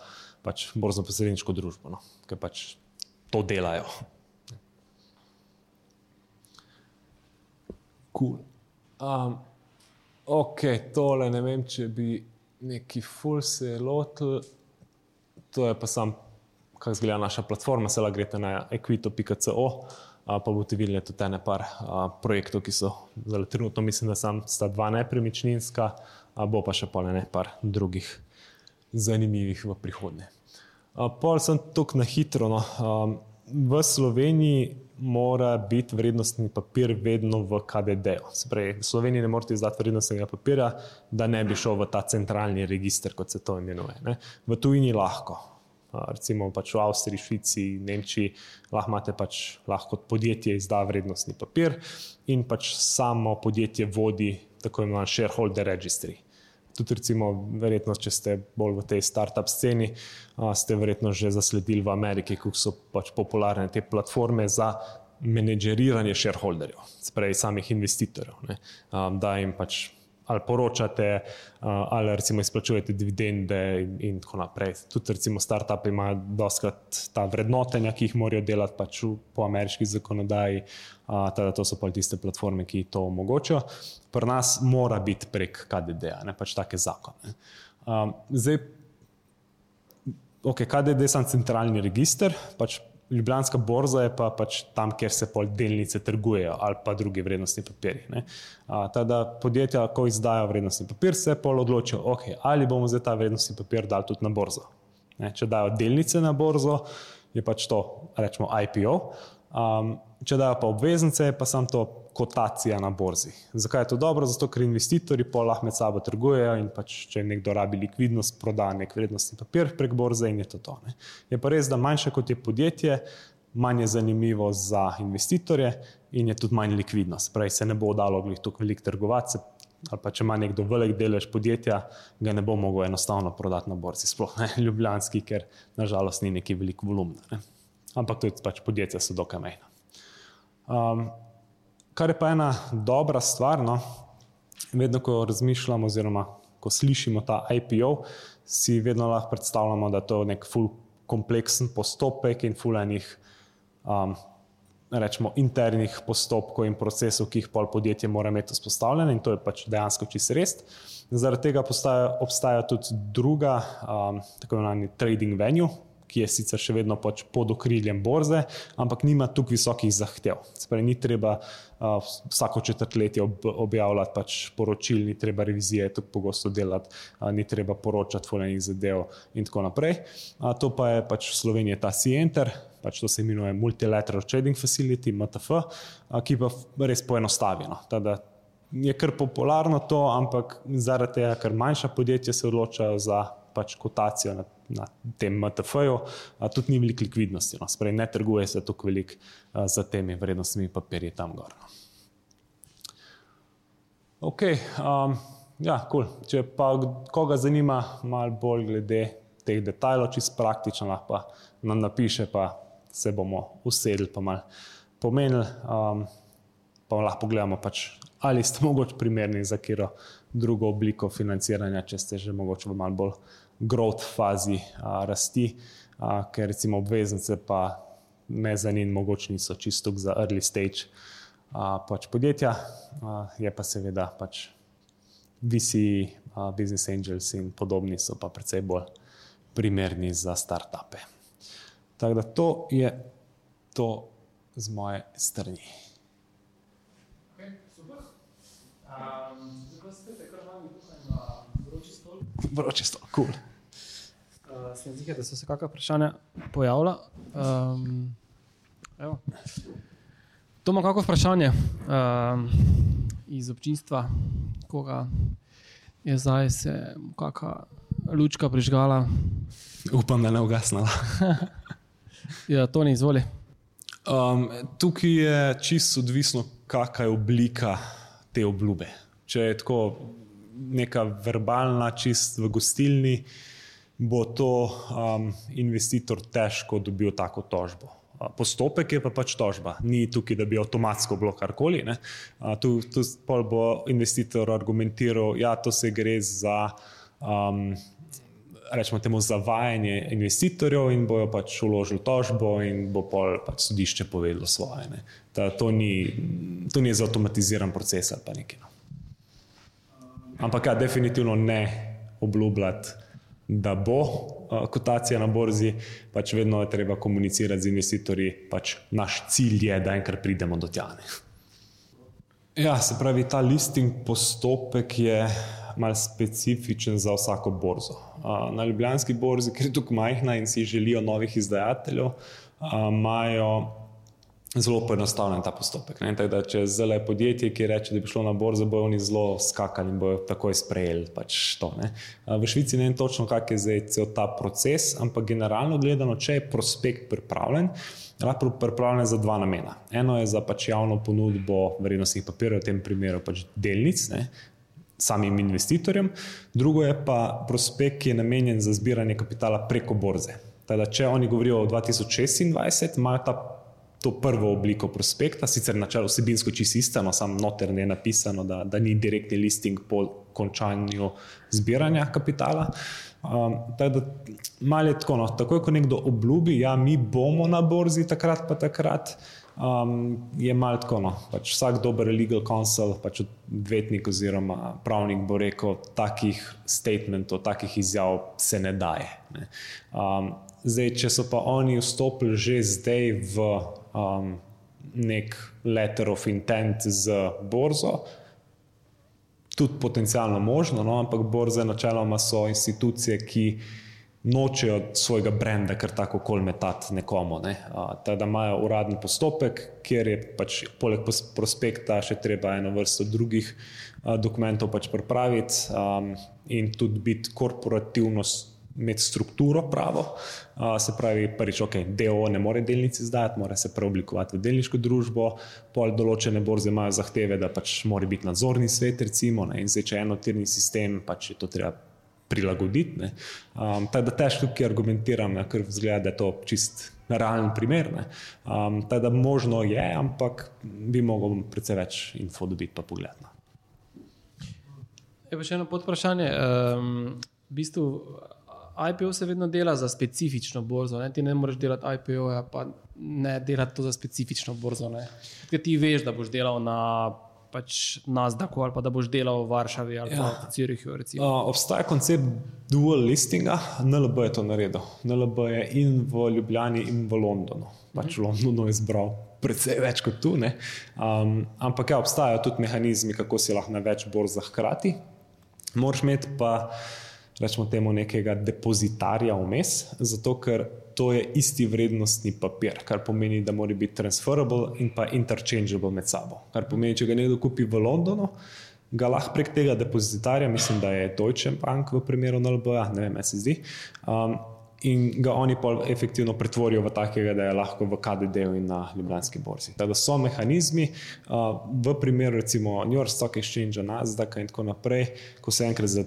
pač borzno posredniško družbo, no, ki pač to delajo. Cool. Um, ok, tole ne vem, če bi neki full se lotil. To je pa sam, kako izgleda naša platforma, se lahko greste na equito.co, pa boste videli tudi ene par a, projektov, ki so zelo trenutno, mislim, da sam sta dva nepremičninska, a bo pa še pa ne par drugih zanimivih v prihodnje. Pol sem tukaj na hitro. No. V Sloveniji mora biti vrednostni papir vedno v KDD-ju. V Sloveniji ne morete izdati vrednostnega papirja, da ne bi šel v ta centralni register, kot se to imenuje. Ne. V tujini lahko. Recimo pač v Avstriji, Švici, Nemčiji lahko imate pač lahko podjetje izda vrednostni papir in pač samo podjetje vodi tako imenovan shareholder registry tudi, recimo, verjetno, če ste bolj v tej start-up sceni, ste verjetno že zasledili v Ameriki, kako so pač popularne te platforme za menedžeriranje shareholderjev, sprej samih investitorjev, ne, da jim pač ali poročate, ali recimo izplačujete dividende in, in tako naprej. Tudi recimo start-upi imajo doskrat ta vrednotenja, ki jih morajo delati pač po ameriški zakonodaji, teda to so pa tiste platforme, ki to omogočajo. Pri nas mora biti prek KDD-ja, ne pač take zakone. Zdaj, ok, KDD je sam centralni register, pač Ljubljanska borza je pa pač tam, kjer se pol delnice trgujejo ali pa druge vrednostne papirje. Teda podjetja, ko izdajo vrednostni papir, se pol odločijo, okay, ali bomo zdaj ta vrednostni papir dali tudi na borzo. Ne? Če dajo delnice na borzo, je pač to, rečemo, IPO. Um, če dajo pa obveznice, pa sam to kotacija na borzi. Zakaj je to dobro? Zato, ker investitorji pa lahko med sabo trgujejo in pač, če nekdo rabi likvidnost, proda nek vrednostni papir prek borze in je to to. Ne. Je pa res, da manjše kot je podjetje, manj je zanimivo za investitorje in je tudi manj likvidnost. Prej se ne bo dalo tukaj veliko trgovati. Ali pa če ima nekdo velik delež podjetja, ga ne bo mogel enostavno prodati na borzi, sploh ne ljubljanski, ker nažalost ni neki velik volumen. Ne ampak tudi pač podjetja so dokaj mejna. Um, kar je pa ena dobra stvar, no, vedno ko razmišljamo, oziroma ko slišimo ta IPO, si vedno lahko predstavljamo, da je to nek full kompleksen postopek in full enih. Um, Rečemo, internih postopkov in procesov, ki jih pol podjetje mora imeti vzpostavljene, in to je pač dejansko čisto res. Zaradi tega postaja, obstaja tudi druga, um, tako imenovani trading venue, ki je sicer še vedno pač pod okriljem borze, ampak nima tukaj visokih zahtev. Sprej, ni treba uh, vsako četrtletje ob, objavljati pač poročil, ni treba revizije tako pogosto delati, uh, ni treba poročati voljenih zadev in tako naprej. Uh, to pa je pač v Sloveniji ta C-Enter. Pač to se imenuje Multilateral Trading Facility, MTF, ki pa res poenostavljeno. Je kar popularno to, ampak zaradi tega, ker manjša podjetja se odločajo za pač kotacijo na, na tem MTF-ju, tudi ni veliko likvidnosti. No. Sprej, ne trguje se tako veliko za temi vrednostnimi papirji tam gor. No. Ok, um, ja, cool. če pa koga zanima malo bolj glede teh detajlov, čist praktično lahko nam napiše, pa se bomo usedli pa malo pomenili, um, pa lahko pogledamo pač, ali ste mogoče primerni za kiro drugo obliko financiranja, če ste že mogoče v malo bolj growth fazi a, rasti, a, ker recimo obveznice pa me zanima, mogoče niso čisto za early stage a, pač podjetja, a, je pa seveda pač VC, a, business angels in podobni so pa precej bolj primerni za startupe. Tako da to je to z moje strani. Okay, super. Um, zdaj pa spet, kar imamo tukaj na vroči stol. Vroči stol, kul. Cool. Uh, se mi zdi, da so se kakšna vprašanja pojavila. Um, to ima kakšno vprašanje um, iz občinstva, koga je zdaj se kakšna lučka prižgala. Upam, da ne ugasnala. ja, to ni izvoli. Um, tukaj je čisto odvisno, kakšna je oblika te obljube. Če je tako neka verbalna, čist v gostilni, bo to um, investitor težko dobil tako tožbo. Postopek je pa pač tožba, ni tukaj, da bi avtomatsko bilo karkoli. Tu, tu bo investitor argumentiral, da ja, se gre za um, rečemo temu, zavajanje investitorjev in bojo pač uložili tožbo in bo pol pač sodišče povedalo svoje. Ta, to, ni, to ni zautomatiziran proces ali pa nekaj. No. Ampak ja, definitivno ne obljubljati, da bo kotacija na borzi, pač vedno je treba komunicirati z investitorji, pač naš cilj je, da enkrat pridemo do tjane. Ja, se pravi, ta listing postopek je mal specifičen za vsako borzo. Na Ljubljanski borzi, ker je tukaj majhna in si želijo novih izdajateljev, imajo zelo poenostavljen ta postopek. Da, če zelo je podjetje, ki reče, da bi šlo na borzo, bojo oni zelo skakali in bojo takoj sprejeli pač to. Ne. V Švici ne vem točno, kak je zdaj cel ta proces, ampak generalno gledano, če je prospekt pripravljen, lahko pripravljen za dva namena. Eno je za pač javno ponudbo vrednostnih papirjev, v tem primeru pač delnic, ne, samim investitorjem, drugo je pa prospekt, ki je namenjen za zbiranje kapitala preko borze. Teda, če oni govorijo o 2026, imajo ta, to prvo obliko prospekta, sicer načelo vsebinsko čisto isto, no, samo noter je napisano, da, da ni direktni listing po končanju zbiranja kapitala. Um, tako da, malo je tako, no, takoj ko nekdo obljubi, da ja, mi bomo na borzi takrat, pa takrat um, je malo tako. No. Pač vsak dober legal counsel, pač odvetnik oziroma pravnik bo rekel, takih statementov, takih izjav se ne daje. Ne. Um, zdaj, če so pa oni vstopili že zdaj v um, nek letter of intent z borzo. Tudi potencialno možno, no, ampak borze načeloma so institucije, ki uh, nočejo svojega brenda, kar tako kol metati nekomu. Ne. Da imajo uradni postopek, kjer je pač poleg prospekta še treba eno vrsto drugih dokumentov pač pripraviti um, in tudi biti korporativno. Imeti strukturo pravo, uh, se pravi, prvič, ok, DO ne more delnice izdajati, mora se preoblikovati v delniško družbo, pol določene borze imajo zahteve, da pač mora biti nadzorni svet, recimo, ne, in zdaj, če je enotirni sistem, pač je to treba prilagoditi. Um, tako da težko tukaj argumentiram, ne, ker zgleda, da je to čist realen primer. Um, tako da možno je, ampak bi mogel precej več info dobiti pa pogledati. No. Je pa še eno podprašanje. Um, v bistvu IPO se vedno dela za specifično borzo. Ne? Ti ne moreš delati IPO, pa ne delati to za specifično borzo. Ker ti veš, da boš delal na pač Nasdaqu ali pa da boš delal v Varšavi ali ja. v Cirihu. Uh, obstaja koncept dual listinga, NLB je to naredil. NLB je in v Ljubljani, in v Londonu. Pač v Londonu je zbral precej več kot tu. Um, ampak ja, obstajajo tudi mehanizmi, kako si lahko na več borzah hkrati. Moraš imeti pa, rečemo, temu nekega depozitarja vmes, zato ker to je isti vrednostni papir, kar pomeni, da mora biti transferable in pa interchangeable med sabo. Kar pomeni, če ga nekdo kupi v Londonu, ga lahko prek tega depozitarja, mislim, da je Deutsche Bank v primeru NLB-a, ne vem, se zdi. Um, In ga oni pa efektivno pretvorijo v takega, da je lahko v KDD-u in na Ljubljanski borzi. Tako da so mehanizmi, uh, v primeru recimo New York Stock Exchange, Nasdaq in tako naprej, ko se enkrat za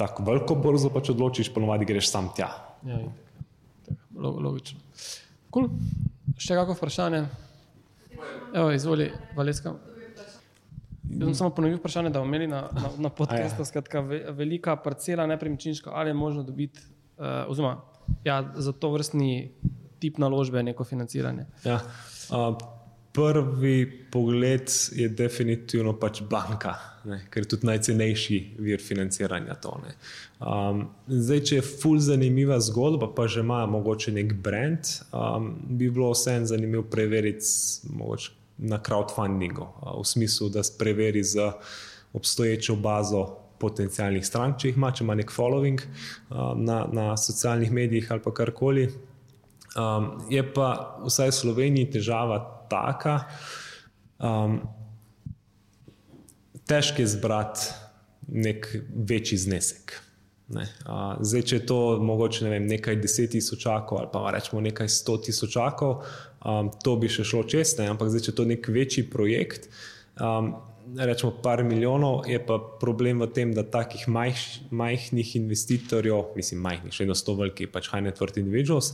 tako veliko borzo pač odločiš, ponovadi greš sam tja. Ja, logično. Cool. Še kako vprašanje? Evo, izvoli, Valeska. Jaz sem samo ponovil vprašanje, da bomo imeli na, na, na podkastu, skratka, velika parcela nepremičninska, ali je možno dobiti, uh, oziroma ja, za to vrstni tip naložbe neko financiranje. Ja. Uh, prvi pogled je definitivno pač banka, ne, ker je tudi najcenejši vir financiranja. To, um, zdaj, če je fulj zanimiva zgodba, pa že ima mogoče nek brand, um, bi bilo vseeno zanimivo preveriti na crowdfundingu, uh, v smislu, da preveri z obstoječo bazo. Potencijalnih strank, če jih ima, če ima nek following um, na, na socialnih medijih ali karkoli. Um, je pa vsaj v Sloveniji težava taka. Um, težko je zbrati nek večji znesek. Ne. Uh, zdaj, če je to mogoče ne vem, nekaj deset tisočakov ali pa rečemo nekaj sto tisočakov, um, to bi še šlo čez, ne. ampak zdaj, če je to nek večji projekt, um, rečemo, par milijonov, je pa problem v tem, da takih majh, majhnih investitorjev, mislim, majhnih, še eno sto veliki, pač high net worth individuals,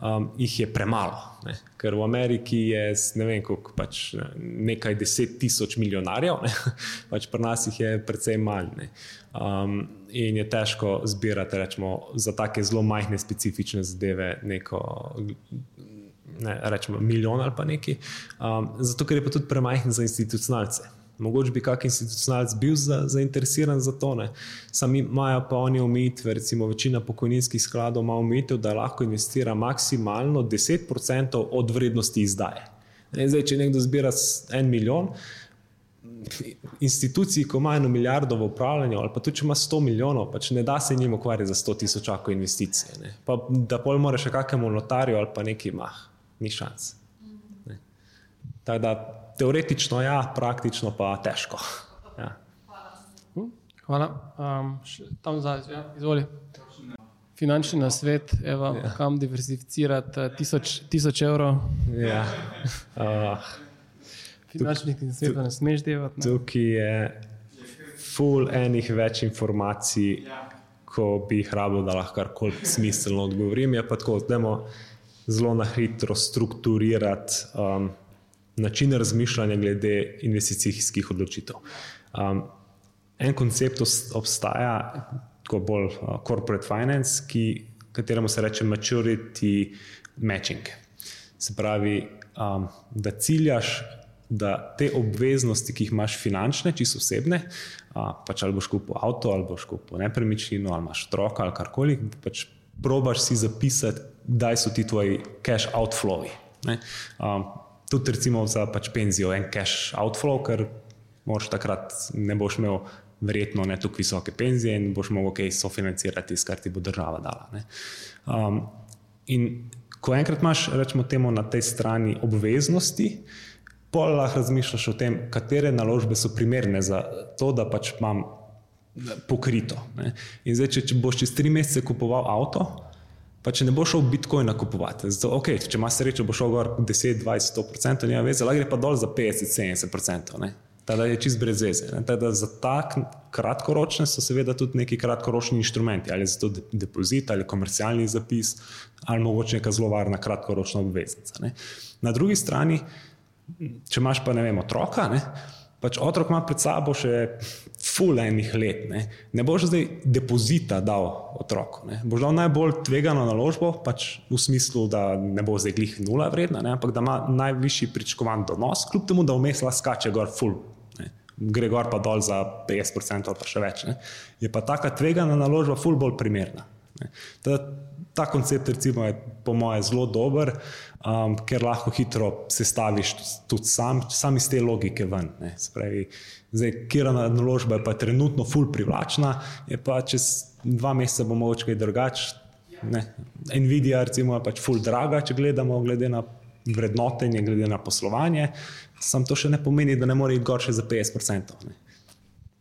um, jih je premalo. Ne? Ker v Ameriki je ne vem, koliko, pač nekaj deset tisoč milijonarjev, ne? pač pri nas jih je precej manj. Um, in je težko zbirati, rečemo, za take zelo majhne, specifične zadeve neko ne, rečemo, milijon ali pa nekaj. Um, zato, ker je pa tudi premajhen za institucionalce. Mogoče bi kakšen institucionalc bil za, zainteresiran za to, sami imajo pa oni omejitve, recimo večina pokojninskih skladov ima omejitev, da lahko investira maksimalno 10% od vrednosti izdaje. Zdaj, če nekdo zbira en milijon, instituciji, ko ima eno milijardo v upravljanju, ali pa tudi če ima 100 milijonov, pač ne da se njim ukvarjati za 100 tisoč investicij. Ne. Pa da pol mora še kakemu notarju ali pa neki mah ni šans. Tako da teoretično ja, praktično pa težko. Ja. Hvala. Um, tam zadaj, ja, izvoli. Finančni nasvet, evo, ja. kam diversificirati uh, tisoč, tisoč evrov. Ja. Uh, Finančnih nasvetov ne smeš delati. Tukaj je full enih več informacij, ko bi jih rabo, da lahko karkoli smiselno odgovorim. Je pa tako, da zelo na hitro strukturirati um, način razmišljanja glede investicijskih odločitev. Um, en koncept obstaja, kot bolj uh, corporate finance, ki, kateremu se reče maturity matching. Se pravi, um, da ciljaš, da te obveznosti, ki jih imaš finančne, čisto osebne, uh, pač ali boš kupil avto, ali boš kupil nepremičnino, ali imaš otroka ali karkoli, pač probaš si zapisati, kdaj so ti tvoji cash outflowi. Um, tudi recimo za pač penzijo, en cash outflow, ker moš takrat ne boš imel verjetno ne tako visoke penzije in boš mogel kaj sofinancirati, kar ti bo država dala. Um, in ko enkrat imaš, rečemo temu, na tej strani obveznosti, pol lahko razmišljaš o tem, katere naložbe so primerne za to, da pač imam pokrito. Ne. In zdaj, če, če boš čez tri mesece kupoval avto, pa če ne boš šel Bitcoina kupovati, zato, okay, če imaš srečo, bo šel gor 10, 20, 100%, nima veze, lahko gre pa dol za 50, 70%. Tada je čist brez veze. Tada za tak kratkoročne so seveda tudi neki kratkoročni inštrumenti, ali za to depozit, ali komercialni zapis, ali mogoče neka zelo varna kratkoročna obveznica. Ne. Na drugi strani, če imaš pa ne vem, otroka, ne, pač otrok ima pred sabo še fulejnih let. Ne. ne boš zdaj depozita dal otroku, ne. boš dal najbolj tvegano naložbo, pač v smislu, da ne bo zdaj glih nula vredna, ne, ampak da ima najvišji pričakovan donos, kljub temu, da vmes lahko skače gor ful. Ne. Gre gor pa dol za 50% ali pa še več. Ne. Je pa taka tvegana naložba ful bolj primerna. Ta, ta koncept recimo, je po mojem zelo dober um, ker lahko hitro sestaviš tudi sam, sam iz te logike ven. Spravi, zdaj, kjer na naložba je pa trenutno ful privlačna, je pa čez dva meseca bo mogoče kaj drugače. Nvidia recimo, je pač ful draga, če gledamo glede na vrednotenje, glede na poslovanje, sam to še ne pomeni, da ne more iti gor še za 50%. Ne.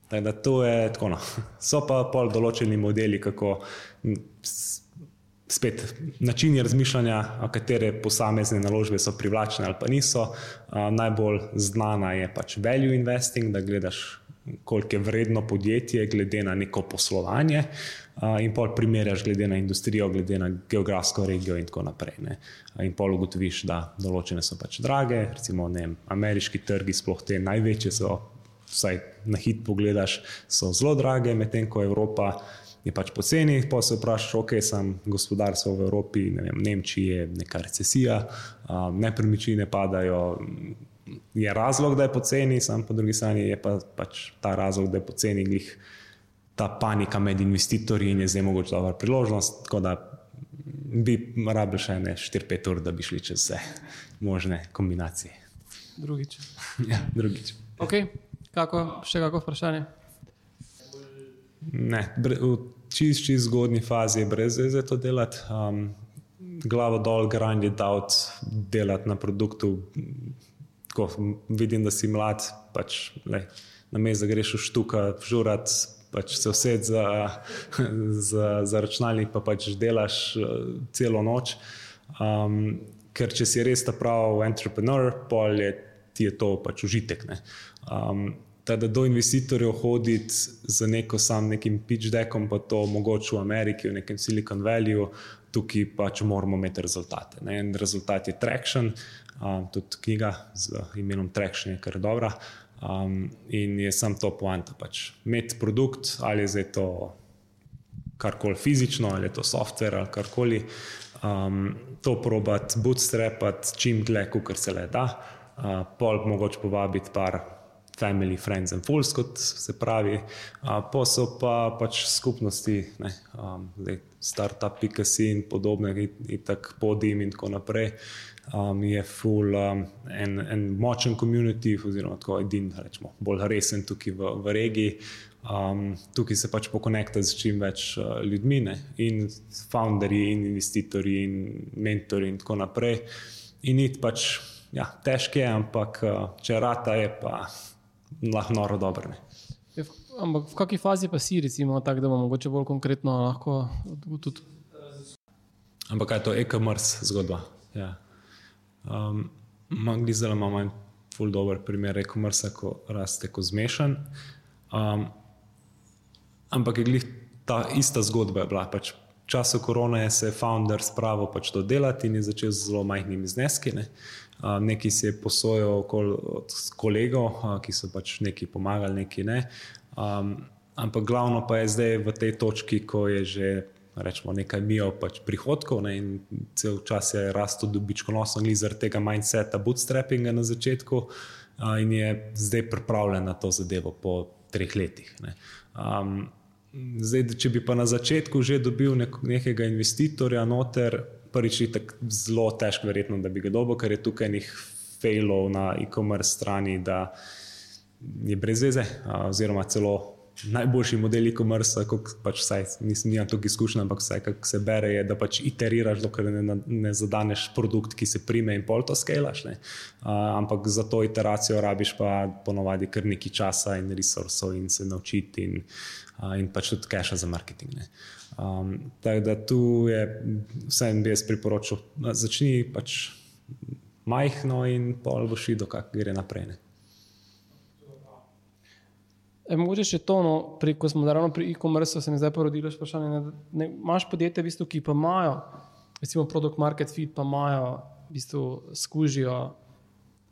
Tako da to je tako. No. So pa pol določeni modeli, kako spet načini razmišljanja, katere posamezne naložbe so privlačne ali pa niso. Najbolj znana je pač value investing, da gledaš, koliko je vredno podjetje, glede na neko poslovanje, in pol primerjaš, glede na industrijo, glede na geografsko regijo, in tako naprej. Ne. In pol ugotoviš, da določene so pač drage, recimo ne, ameriški trgi, sploh te največje, so, vsaj na hit pogledaš, so zelo drage, medtem ko Evropa je pač poceni, pa se vprašaš, ok, sem gospodarstvo v Evropi, ne vem, Nemčiji je neka recesija, um, nepremičnine padajo. Je razlog, da je poceni, sam po drugi strani je pa, pač ta razlog, da je poceni glih ta panika med investitorji in je zdaj mogoče dobra priložnost. Tako da bi rabili še ne 4-5 ur, da bi šli čez vse možne kombinacije. Drugič. Ja, drugič. Okay. Kako, še kako vprašanje? Ne, v čist, čist zgodni fazi je brez veze to delati. Um, glavo dol, grind it out, delati na produktu. Ko vidim, da si mlad, pač, le, na mestu greš v štuka, žurat, pač se vsed za, za, za računalnik, pa pač delaš uh, celo noč. Um, ker če si res ta pravi entrepreneur, pol je ti je to pač užitek. Um, da do investitorjev hoditi z neko sam nekim pitch deckom, pa to mogoče v Ameriki, v nekem Silicon Valley, tukaj pač moramo imeti rezultate. Ne? En rezultat je Traction, um, tudi knjiga z imenom Traction je kar dobra. Um, in je sam to poanta. Pač. Imeti produkt, ali je zdaj to karkoli fizično, ali je to software ali karkoli, um, to probati, bootstrapati čim dlje, kot se le da. Uh, pol mogoče povabiti par family, friends and fools, kot se pravi, uh, posel pa pač skupnosti, ne, um, startup.si in podobne, in tako podim in tako naprej. Um, je full um, en, en močen komunity, oziroma tako edin, rečemo, bolj resen tukaj v, v regiji. Um, tukaj se pač pokonekta z čim več uh, ljudmi, ne? in founderji, in investitorji, in mentori, in tako naprej. In it pač, ja, težko je, ampak uh, če rata je, pa lahko noro dobro. Je, ja, ampak v kakšni fazi pa si, recimo, tako da bomo mogoče bolj konkretno lahko tudi. Ampak kaj je to e-commerce zgodba? Ja. Um, Magdi zelo imamo en full dober primer e-commerce, ko raste kot zmešan. Um, Ampak je glih ta ista zgodba bila. Pač v času korona je se founder spravil pač to delati in je začel z zelo majhnimi zneski. Ne. Neki si je posojal od kolegov, ki so pač neki pomagali, neki ne. Um, ampak glavno pa je zdaj v tej točki, ko je že rečemo, nekaj mijo pač prihodkov ne, in cel čas je rastel dobičkonosno, ni zaradi tega mindseta bootstrappinga na začetku uh, in je zdaj pripravljen na to zadevo po treh letih. Um, Zdaj, če bi pa na začetku že dobil nek, nekega investitorja, noter, prvič je tako zelo težko, verjetno, da bi ga dobil, ker je tukaj nekaj failov na e-commerce strani, da je brez veze, oziroma celo najboljši model e-commerce, kot pač vsaj nisem imel tukaj izkušnja, ampak vsaj kar se bere, je, da pač iteriraš, dokler ne, ne zadaneš produkt, ki se prime in pol to skalaš. Ampak za to iteracijo rabiš pa ponovadi kar nekaj časa in resursov in se naučiti. In, in pač tudi cache za marketing. Um, tako da tu je vse en bi jaz priporočil, začni pač majhno in pol boš videl, kako gre naprej. Ne. E, mogoče še to, no, pri, ko smo ravno pri e-commerce, se mi zdaj porodilo vprašanje. Ne, ne, imaš podjetje, v bistvu, ki pa imajo, recimo, produkt market fit, pa imajo, v bistvu, skužijo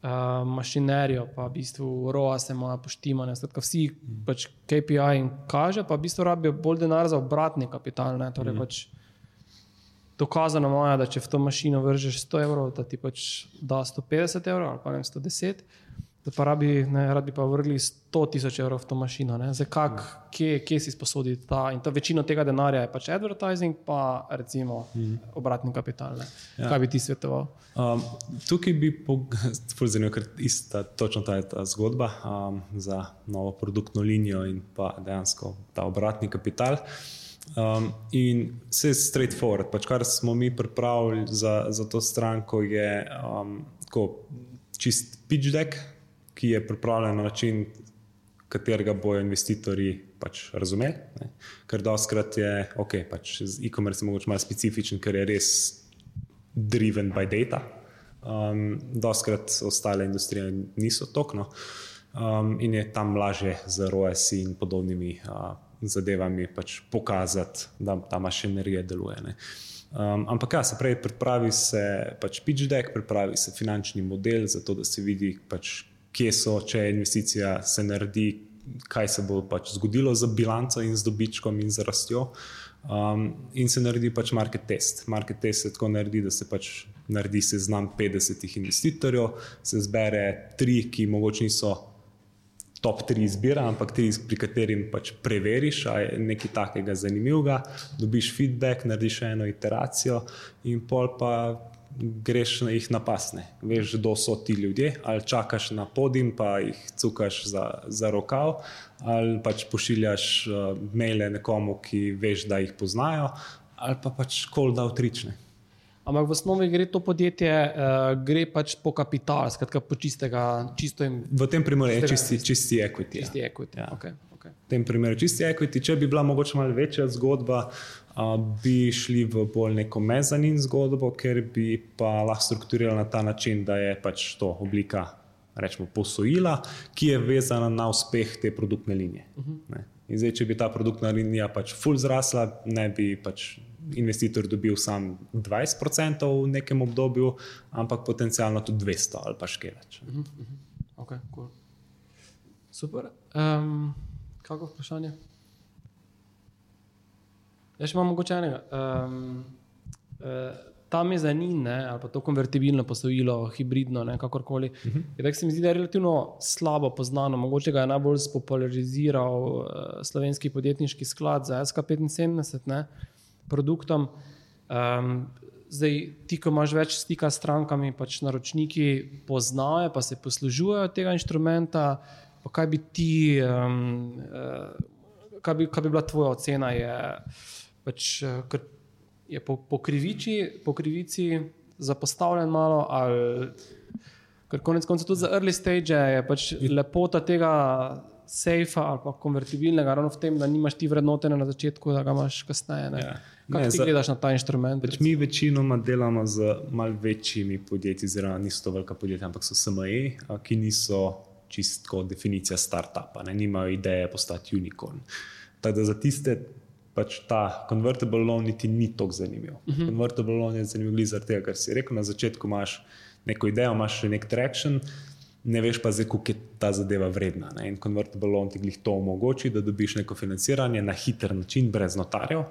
uh, mašinerijo, pa v bistvu ROA se ima poštimane, skratka vsi pač KPI in kaže, pa v bistvu rabijo bolj denar za obratni kapital. Ne, torej mm. pač dokazano je, da če v to mašino vržeš 100 evrov, da ti pač da 150 evrov ali pa ne 110 da pa rabi, ne, radi pa vrgli 100 tisoč evrov v to mašino. Zdaj, kak, kje, kje si sposodi ta? In ta večina tega denarja je pač advertising, pa recimo mm. obratni kapital. Ja. Kaj bi ti svetoval? Um, tukaj bi zanimivo, ker ista, točno ta je ta zgodba um, za novo produktno linijo in pa dejansko ta obratni kapital. Um, in vse je straightforward. Pač, kar smo mi pripravili za, za to stranko, je um, čist pitch deck, ki je pripravljen na način, katerega bojo investitorji pač razumeli. Ne. Ker doskrat je, ok, pač e-commerce je mogoče malo specifičen, ker je res driven by data. Um, doskrat ostale industrije niso tokno um, in je tam lažje z ROS in podobnimi uh, zadevami pač pokazati, da ta mašinerija deluje. Ne. Um, ampak, ja, se pravi, pripravi se pač pitch deck, pripravi se finančni model, zato da se vidi, pač, kje so, če investicija se naredi, kaj se bo pač zgodilo z bilanco in z dobičkom in z rastjo. Um, in se naredi pač market test. Market test se tako naredi, da se pač naredi seznam 50 investitorjev, se zbere tri, ki mogoče niso top tri izbira, ampak tri, pri katerim pač preveriš, ali je nekaj takega zanimivega, dobiš feedback, narediš eno iteracijo in pol pa greš na jih napasne. Veš, kdo so ti ljudje, ali čakaš na podim, pa jih cukaš za, za rokav, ali pač pošiljaš uh, maile nekomu, ki veš, da jih poznajo, ali pa pač kol da utrične. Ampak v osnovi gre to podjetje, uh, gre pač po kapitalu, skratka po čistega. Čisto v tem primeru je čisti, čisti equity. Ja. Čisti equity. Ja. Okay, okay. V tem primeru čisti equity. Če bi bila mogoče malo večja zgodba, bi šli v bolj neko mezanin zgodbo, ker bi pa lahko strukturirali na ta način, da je pač to oblika rečemo, posojila, ki je vezana na uspeh te produktne linije. Uh -huh. In zdaj, če bi ta produktna linija pač full zrasla, ne bi pač investitor dobil sam 20% v nekem obdobju, ampak potencialno tudi 200 ali pa še več. Uh -huh. okay, cool. Super. Um, kako vprašanje? Jaz imam mogoče enega. Um, uh, ta mezanin ali pa to konvertibilno posojilo, hibridno, ne, kakorkoli. Uh -huh. je, se mi zdi, da je relativno slabo poznano. Mogoče ga je najbolj spopulariziral uh, slovenski podjetniški sklad za SK75 ne, produktom. Um, zdaj, ti, ko imaš več stika s strankami, pač naročniki poznajo, pa se poslužujejo tega inštrumenta. Kaj bi ti, um, uh, kaj, bi, kaj bi bila tvoja ocena? Je, pač, uh, je po, po, krivici, po krivici zapostavljen malo, ali ker konec koncev tudi za early stage je pač lepota tega sejfa ali pa konvertibilnega, ravno v tem, da nimaš ti vrednotene na začetku, da ga imaš kasneje. Ne? Ja. Kako ti za, gledaš na ta inštrument? Pač mi večinoma delamo z malce večjimi podjetji, zelo niso to velika podjetja, ampak so SME, ki niso čistko definicija startupa, ne nimajo ideje postati unicorn. Tako da za tiste pač ta convertible loan niti ni tako zanimiv. Uh mhm. -huh. Convertible loan je zanimiv zaradi tega, ker si rekel, na začetku imaš neko idejo, imaš še nek traction, ne veš pa, kako je ta zadeva vredna. Ne? In convertible loan ti glih to omogoči, da dobiš neko financiranje na hiter način, brez notarjev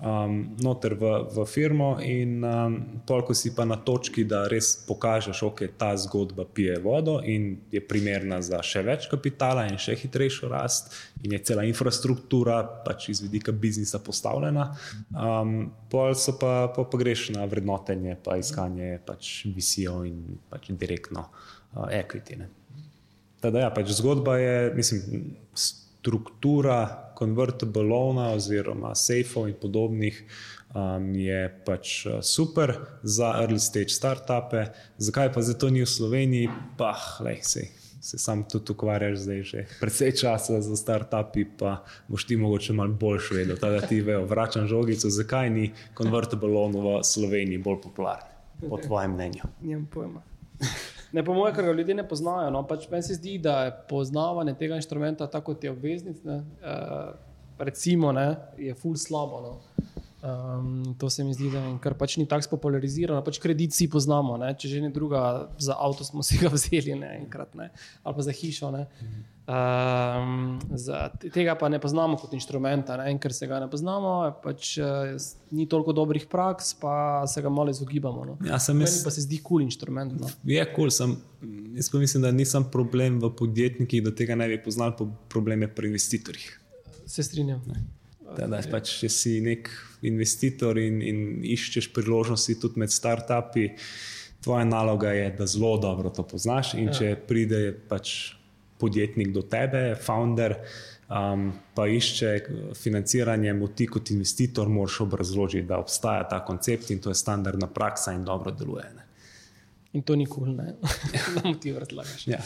um, noter v, v firmo, in um, toliko si pa na točki, da res pokažeš, da okay, ta zgodba pije vodo in je primerna za še več kapitala in še hitrejšo rast, in je cela infrastruktura pač iz vidika biznisa postavljena. Um, Pol so pa, pa, pa greš na vrednotenje, pa iskanje pač visijo in pač direktno uh, equity. Teda, ja, pač zgodba je, mislim, struktura convertible loana oziroma safeov in podobnih um, je pač uh, super za early stage startupe. Zakaj pa zato ni v Sloveniji? Pa, lej, sej. Se sam tudi ukvarjaš zdaj že precej časa za startupi, pa boš ti mogoče malo boljš vedel, da ti vejo, vračam žogico, zakaj ni convertible loan v Sloveniji bolj popularen, po tvojem mnenju. Nimam pojma. Ne, po mojem, ker ga ljudje ne poznajo. No. Pač meni se zdi, da je poznavanje tega inštrumenta, tako kot je obveznic, ne, uh, recimo, ne, je ful slabo. No. Um, to se mi zdi, da je pač ni tako spopularizirano. Pač kredit si poznamo, ne. če že ne druga, za avto smo si ga vzeli ne, enkrat, ne, ali pa za hišo. Ne. Um, za, tega pa ne poznamo kot inštrumenta, ne, ker se ga ne poznamo, pač, uh, ni toliko dobrih praks, pa se ga malo izogibamo. No. Ja, sem jaz. Pa se zdi kul cool inštrument. No. Je kul, cool, jaz pa mislim, da nisem problem v podjetnikih, da tega ne bi poznali, po probleme pri investitorjih. Se strinjam. Da, da, pač, če si nek investitor in, in iščeš priložnosti tudi med startupi, tvoja naloga je, da zelo dobro to poznaš. In ja. če pride pač podjetnik do tebe, founder, um, pa išče financiranje, ti kot investitor moraš obrazložiti, da obstaja ta koncept in to je standardna praksa in dobro deluje. Ne. In to ni kul, cool, ne? da mu ti razlagaš. Ja.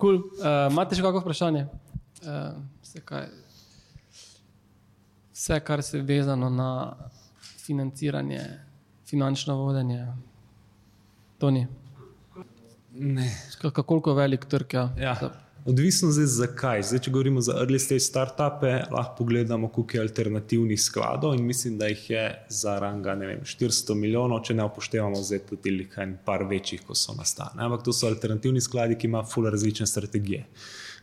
Cool. Uh, imate še kakšno vprašanje? Uh, vse, kaj, vse, kar se je vezano na financiranje, finančno vodenje, to ni. Ne. Kako velik trg je? Ja. ja. Odvisno je, zakaj. Zdaj, če govorimo za early stage startupe, lahko pogledamo, koliko je alternativnih skladov in mislim, da jih je za ranga vem, 400 milijonov, če ne upoštevamo zdaj tudi nekaj večjih, ko so nastali. Ampak to so alternativni skladi, ki imajo ful različne strategije.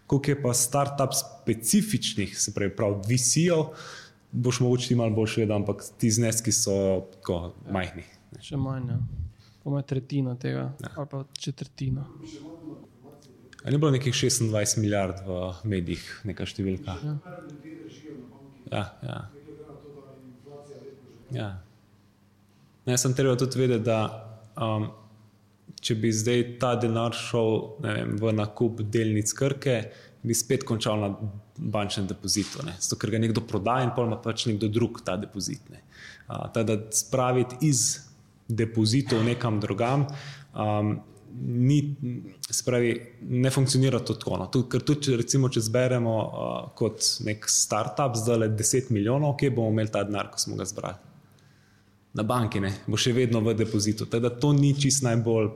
Koliko je pa startup specifičnih, se pravi, prav visijo, boš mogoče malo bolj vedel, ampak ti zneski so tako ja. majhni. Še manj, ja. po mojem tretjino tega, ja. ali pa četrtino. Ali ni bilo nekih 26 milijard v medijih, neka številka? Ja, ja. ja. Ne, sem treba tudi vedeti, da um, če bi zdaj ta denar šel vem, v nakup delnic Krke, bi spet končal na bančnem depozitu. Zato, ker ga nekdo prodaja in pa ima pač nekdo drug ta depozit. Ne. Uh, da spraviti iz depozitov nekam drugam. Um, ni, spravi, ne funkcionira to tako. No. Ker tudi, recimo, če zberemo uh, kot nek startup, zdaj le 10 milijonov, kje bomo imeli ta denar, ko smo ga zbrali? Na banki, ne, bo še vedno v depozitu. Teda to ni čist najbolj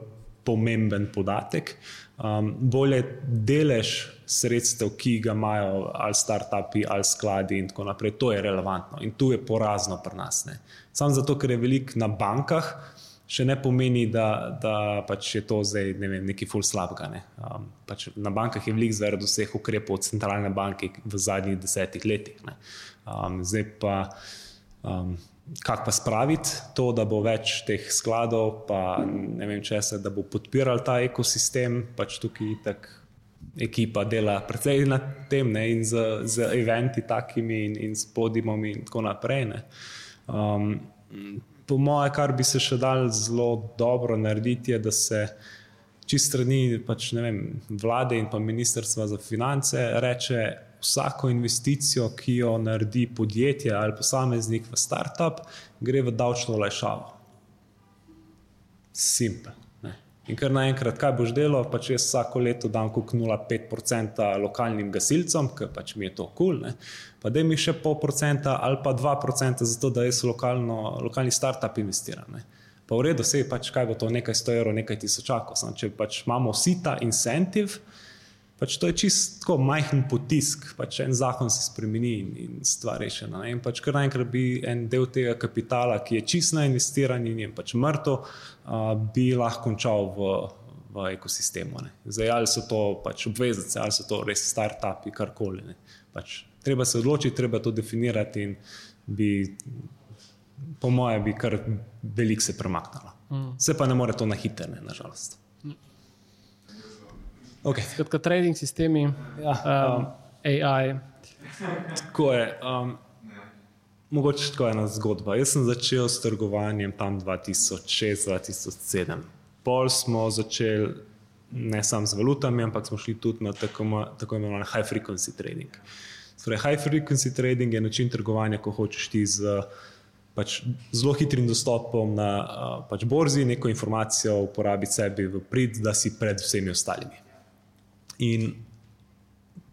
pomemben podatek. Um, bolje delež sredstev, ki ga imajo ali startupi, ali skladi, in tako naprej, to je relevantno. In tu je porazno pri nas. Samo zato, ker je veliko na bankah, še ne pomeni, da, da pač je to zdaj ne vem, nekaj ful slabega. Ne. Um, pač na bankah je veliko zaradi vseh ukrepov centralne banke v zadnjih desetih letih. Um, zdaj pa. Um, Kako pa spraviti to, da bo več teh skladov, pa ne vem, če se da bo podpiral ta ekosistem, pač tukaj tako ekipa dela predvsej na tem, ne, in z, z eventi takimi, in, in s podimom, in tako naprej. Um, po moje, kar bi se še dal zelo dobro narediti, je, da se čist strani pač, vem, vlade in pa ministrstva za finance reče vsako investicijo, ki jo naredi podjetje ali posameznik v startup, gre v davčno olajšavo. Simpel. In kar naenkrat, kaj boš delal, pač jaz vsako leto dam kot 0,5% lokalnim gasilcem, ker pač mi je to kul, cool, pa da mi še pol procenta ali pa 2% za to, da jaz lokalno, lokalni startup investiram. Ne. Pa v redu, sej pač kaj bo to nekaj 100 evrov, nekaj tisočakov. Če pač imamo vsi ta incentiv, pač to je čisto majhen potisk, pač en zakon se spremeni in, in stvar rešena. In pač kar naenkrat bi en del tega kapitala, ki je čist na investiranju in je pač mrtev, uh, bi lahko končal v, v ekosistemu. Ne. Zdaj, ali so to pač obveznice, ali so to res start-upi, karkoli. Pač, treba se odločiti, treba to definirati in bi, po mojem, bi kar veliko se premaknilo. Mm. Se pa ne more to na hitro, nažalost. Okay. Skratka, trading sistemi, ja, um, AI. Tako je. Um, mogoče tako ena zgodba. Jaz sem začel s trgovanjem tam 2006-2007. Pol smo začeli ne samo z valutami, ampak smo šli tudi na tako, tako imenovani high frequency trading. Torej, high frequency trading je način trgovanja, ko hočeš ti z pač, zelo hitrim dostopom na pač, borzi neko informacijo uporabiti sebi v prid, da si pred vsemi ostalimi. In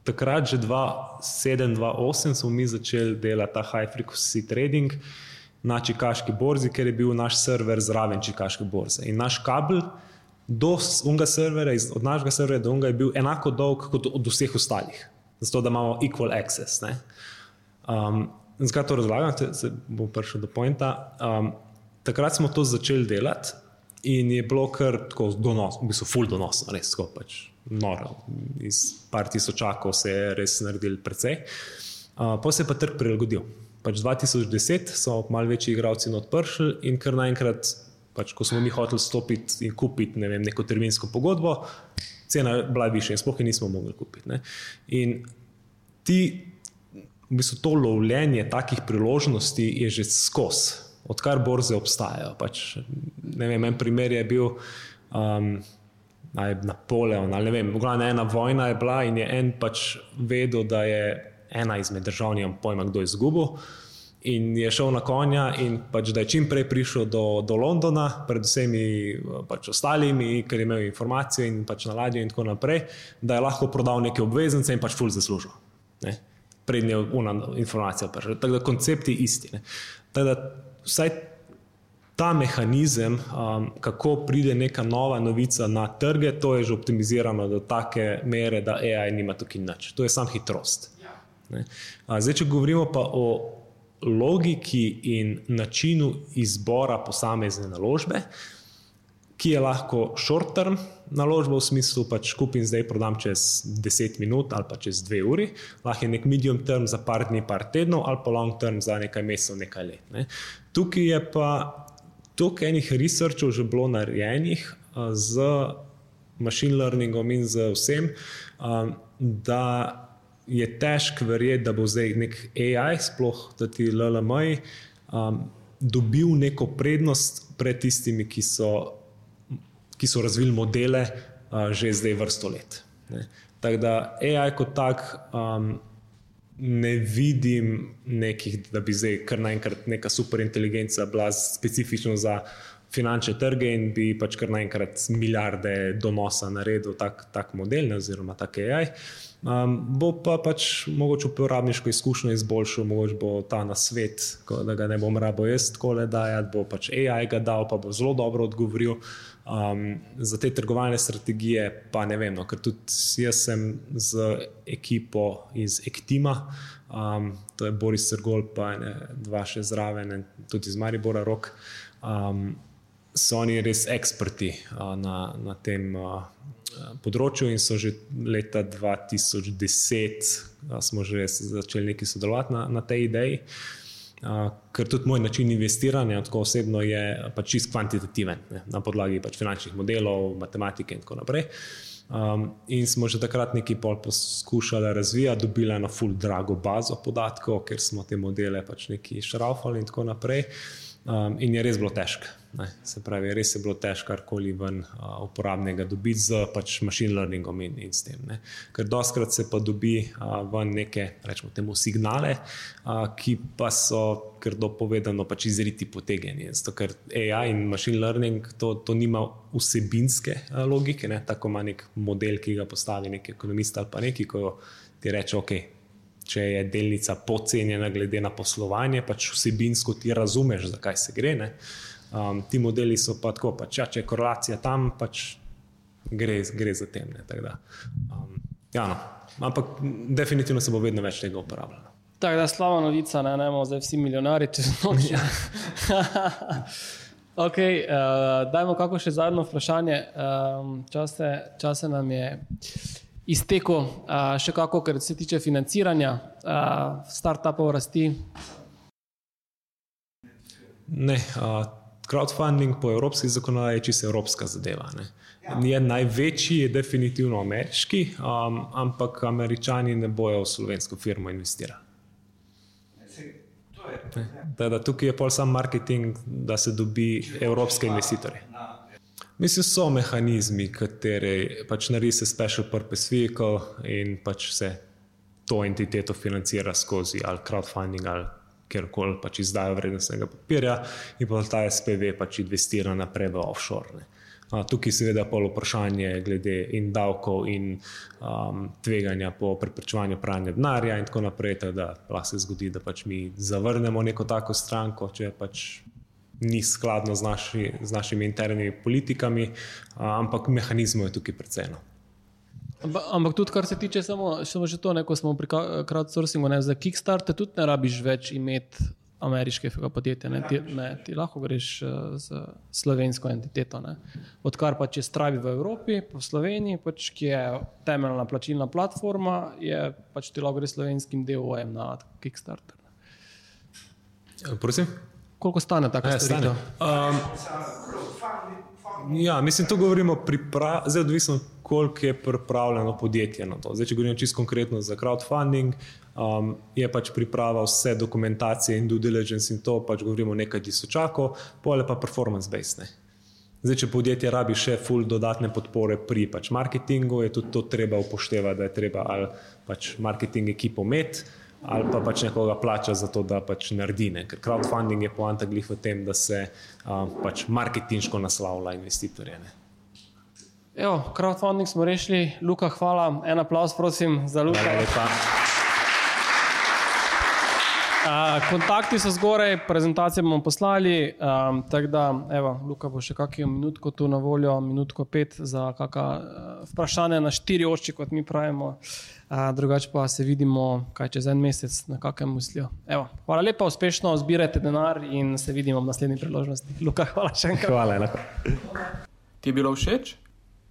takrat, že 2007-2008, smo mi začeli delati ta high frequency trading na čikaški borzi, ker je bil naš server zraven čikaške borze. In naš kabel do unga servera, od našega serverja do unga, je bil enako dolg kot od vseh ostalih, zato da imamo equal access. Um, zakaj to razlagam, se bom prišel do pointa. Um, takrat smo to začeli delati. In je bilo kar tako donosno, v bistvu, full donosno, res tako pač noro. Iz par tisočakov se je res naredil precej. Uh, pa se je pa trg prilagodil. Pač 2010 so malo večji igravci odprli in kar naenkrat, pač, ko smo mi hoteli stopiti in kupiti ne vem, neko terminsko pogodbo, cena je bila višja in sploh je nismo mogli kupiti. Ne. In ti, v bistvu, to lovljenje takih priložnosti je že skozi odkar borze obstajajo. Pač, vem, en primer je bil um, Napoleon, ali ne vem, glavno ena vojna je bila in je en pač vedel, da je ena izmed držav, nimam pojma, kdo je izgubil. In je šel na konja, in pač, da je čim prej prišel do, do Londona, pred vsemi pač ostalimi, ker je imel informacije in pač na ladju, in tako naprej, da je lahko prodal neke obveznice in pač ful zaslužil. Prednja informacija. Tako da koncept je isti. Tako da vsaj ta mehanizem, um, kako pride neka nova novica na trge, to je že optimizirano do take mere, da AI nima tukaj nič. To je sam hitrost. Ne? Zdaj, če govorimo pa o logiki in načinu izbora posamezne naložbe, ki je lahko short term naložba v smislu, pač kupim zdaj, prodam čez 10 minut ali pa čez 2 uri, lahko je nek medium term za par dni, par tednov ali pa long term za nekaj mesecev, nekaj let. Ne. Tukaj je pa toliko enih researchov že bilo narejenih z machine learningom in z vsem, da je težko verjeti, da bo zdaj nek AI, sploh ti LLM, dobil neko prednost pred tistimi, ki so ki so razvili modele uh, že zdaj vrsto let. Ne. Tako da AI kot tak um, ne vidim nekih, da bi zdaj kar naenkrat neka superinteligenca bila specifično za finančne trge in bi pač kar naenkrat milijarde donosa naredil tak, tak model ne, oziroma tak AI. Um, bo pa pač mogoče uporabniško izkušnjo izboljšal, mogoče bo ta na svet, da ga ne bom rabo jaz tako le dajati, bo pač AI ga dal, pa bo zelo dobro odgovoril. Um, za te trgovalne strategije pa ne vem, no, ker tudi jaz sem z ekipo iz Ektima, um, to je Boris Sergol, pa ne, dva še zraven, tudi iz Maribora Rok. Um, so oni res eksperti uh, na, na tem uh, področju in so že leta 2010 uh, smo že začeli nekaj sodelovati na, na tej ideji. Uh, ker tudi moj način investiranja, tako osebno, je pač čist kvantitativen, ne, na podlagi pač finančnih modelov, matematike in tako naprej. Um, in smo že takrat nekaj pol poskušali razvijati, dobili eno full drago bazo podatkov, ker smo te modele pač neki šraufali in tako naprej. Um, in je res bilo težko. Ne. Se pravi, res je bilo težko karkoli ven uh, uporabnega dobiti z pač machine learningom in, in s tem. Ne. Ker doskrat se pa dobi uh, ven neke, rečemo, temu signale, uh, ki pa so, ker dopovedano, pač izriti potegnjeni. Zato ker AI in machine learning to, to nima vsebinske uh, logike, ne. tako ima nek model, ki ga postavi nek ekonomist ali pa neki, ko ti reče, ok če je delnica podcenjena, glede na poslovanje, pač vsebinsko ti razumeš, zakaj se gre. Um, ti modeli so pa tako, pač, ja, če je korelacija tam, pač gre, gre za tem. Da, um, ja, no. Ampak definitivno se bo vedno več tega uporabljalo. Tako da slaba novica, ne imamo zdaj vsi milijonari čez noč. Ja. okay, uh, dajmo kako še zadnjo vprašanje. Um, čase, čase nam je iztekel, še kako, kar se tiče financiranja startupov rasti? Ne, crowdfunding po evropski zakonodaji je čisto evropska zadeva. Ne. Je največji, je definitivno ameriški, um, ampak američani ne bojo v slovensko firmo investirali. Da, da tukaj je pol sam marketing, da se dobi evropske investitorje. Mislim, so mehanizmi, kateri pač naredi se special purpose vehicle in pač se to entiteto financira skozi ali crowdfunding ali kjerkoli pač izdajo vrednostnega papirja in pa ta SPV pač investira naprej v offshore. A, tukaj seveda pol vprašanje glede in davkov in um, tveganja po preprečevanju pranja denarja in tako naprej, da lahko se zgodi, da pač mi zavrnemo neko tako stranko, če pač ni skladno z, naši, z našimi internimi politikami, ampak mehanizmov je tukaj precej. No. Ampak tudi, kar se tiče samo, samo to, ne, ko smo pri crowdsourcingu, ne, za Kickstarter, tudi ne rabiš več imeti ameriškega podjetja. Ne, ti, ne, ti lahko greš z slovensko entiteto. Ne. Odkar pa če stravi v Evropi, po Sloveniji, pač, ki je temeljna plačilna platforma, je pač ti lahko greš slovenskim DOM na Kickstarter. Prosim? koliko stane ta ja, storitev? Um, ja, mislim, to govorimo priprav, zdaj odvisno, koliko je pripravljeno podjetje na to. Zdaj, če govorimo čisto konkretno za crowdfunding, um, je pač priprava vse dokumentacije in due diligence in to pač govorimo nekaj tisočakov, pole pa performance-based. Zdaj, če podjetje rabi še full dodatne podpore pri pač marketingu, je tudi to treba upoštevati, da je treba ali pač marketing ekipo imeti ali pa pač nekoga plača za to, da pač naredi. Ne. Ker crowdfunding je poanta glih v tem, da se um, pač marketinško naslavlja investitorje. Ne. Evo, crowdfunding smo rešili, Luka, hvala. En aplaus, prosim, za Luka. Hvala lepa. Kontakti so zgoraj, prezentacije bomo poslali. Um, tako da, evo, Luka bo še kakšno minutko tu na voljo, minutko pet za kakšno uh, vprašanje na štiri oči, kot mi pravimo. Uh, drugače pa se vidimo kaj čez en mesec na kakem mislijo. Evo, hvala lepa, uspešno zbirajte denar in se vidimo v naslednji priložnosti. Luka, hvala še enkrat. Hvala, enako. Ti je bilo všeč?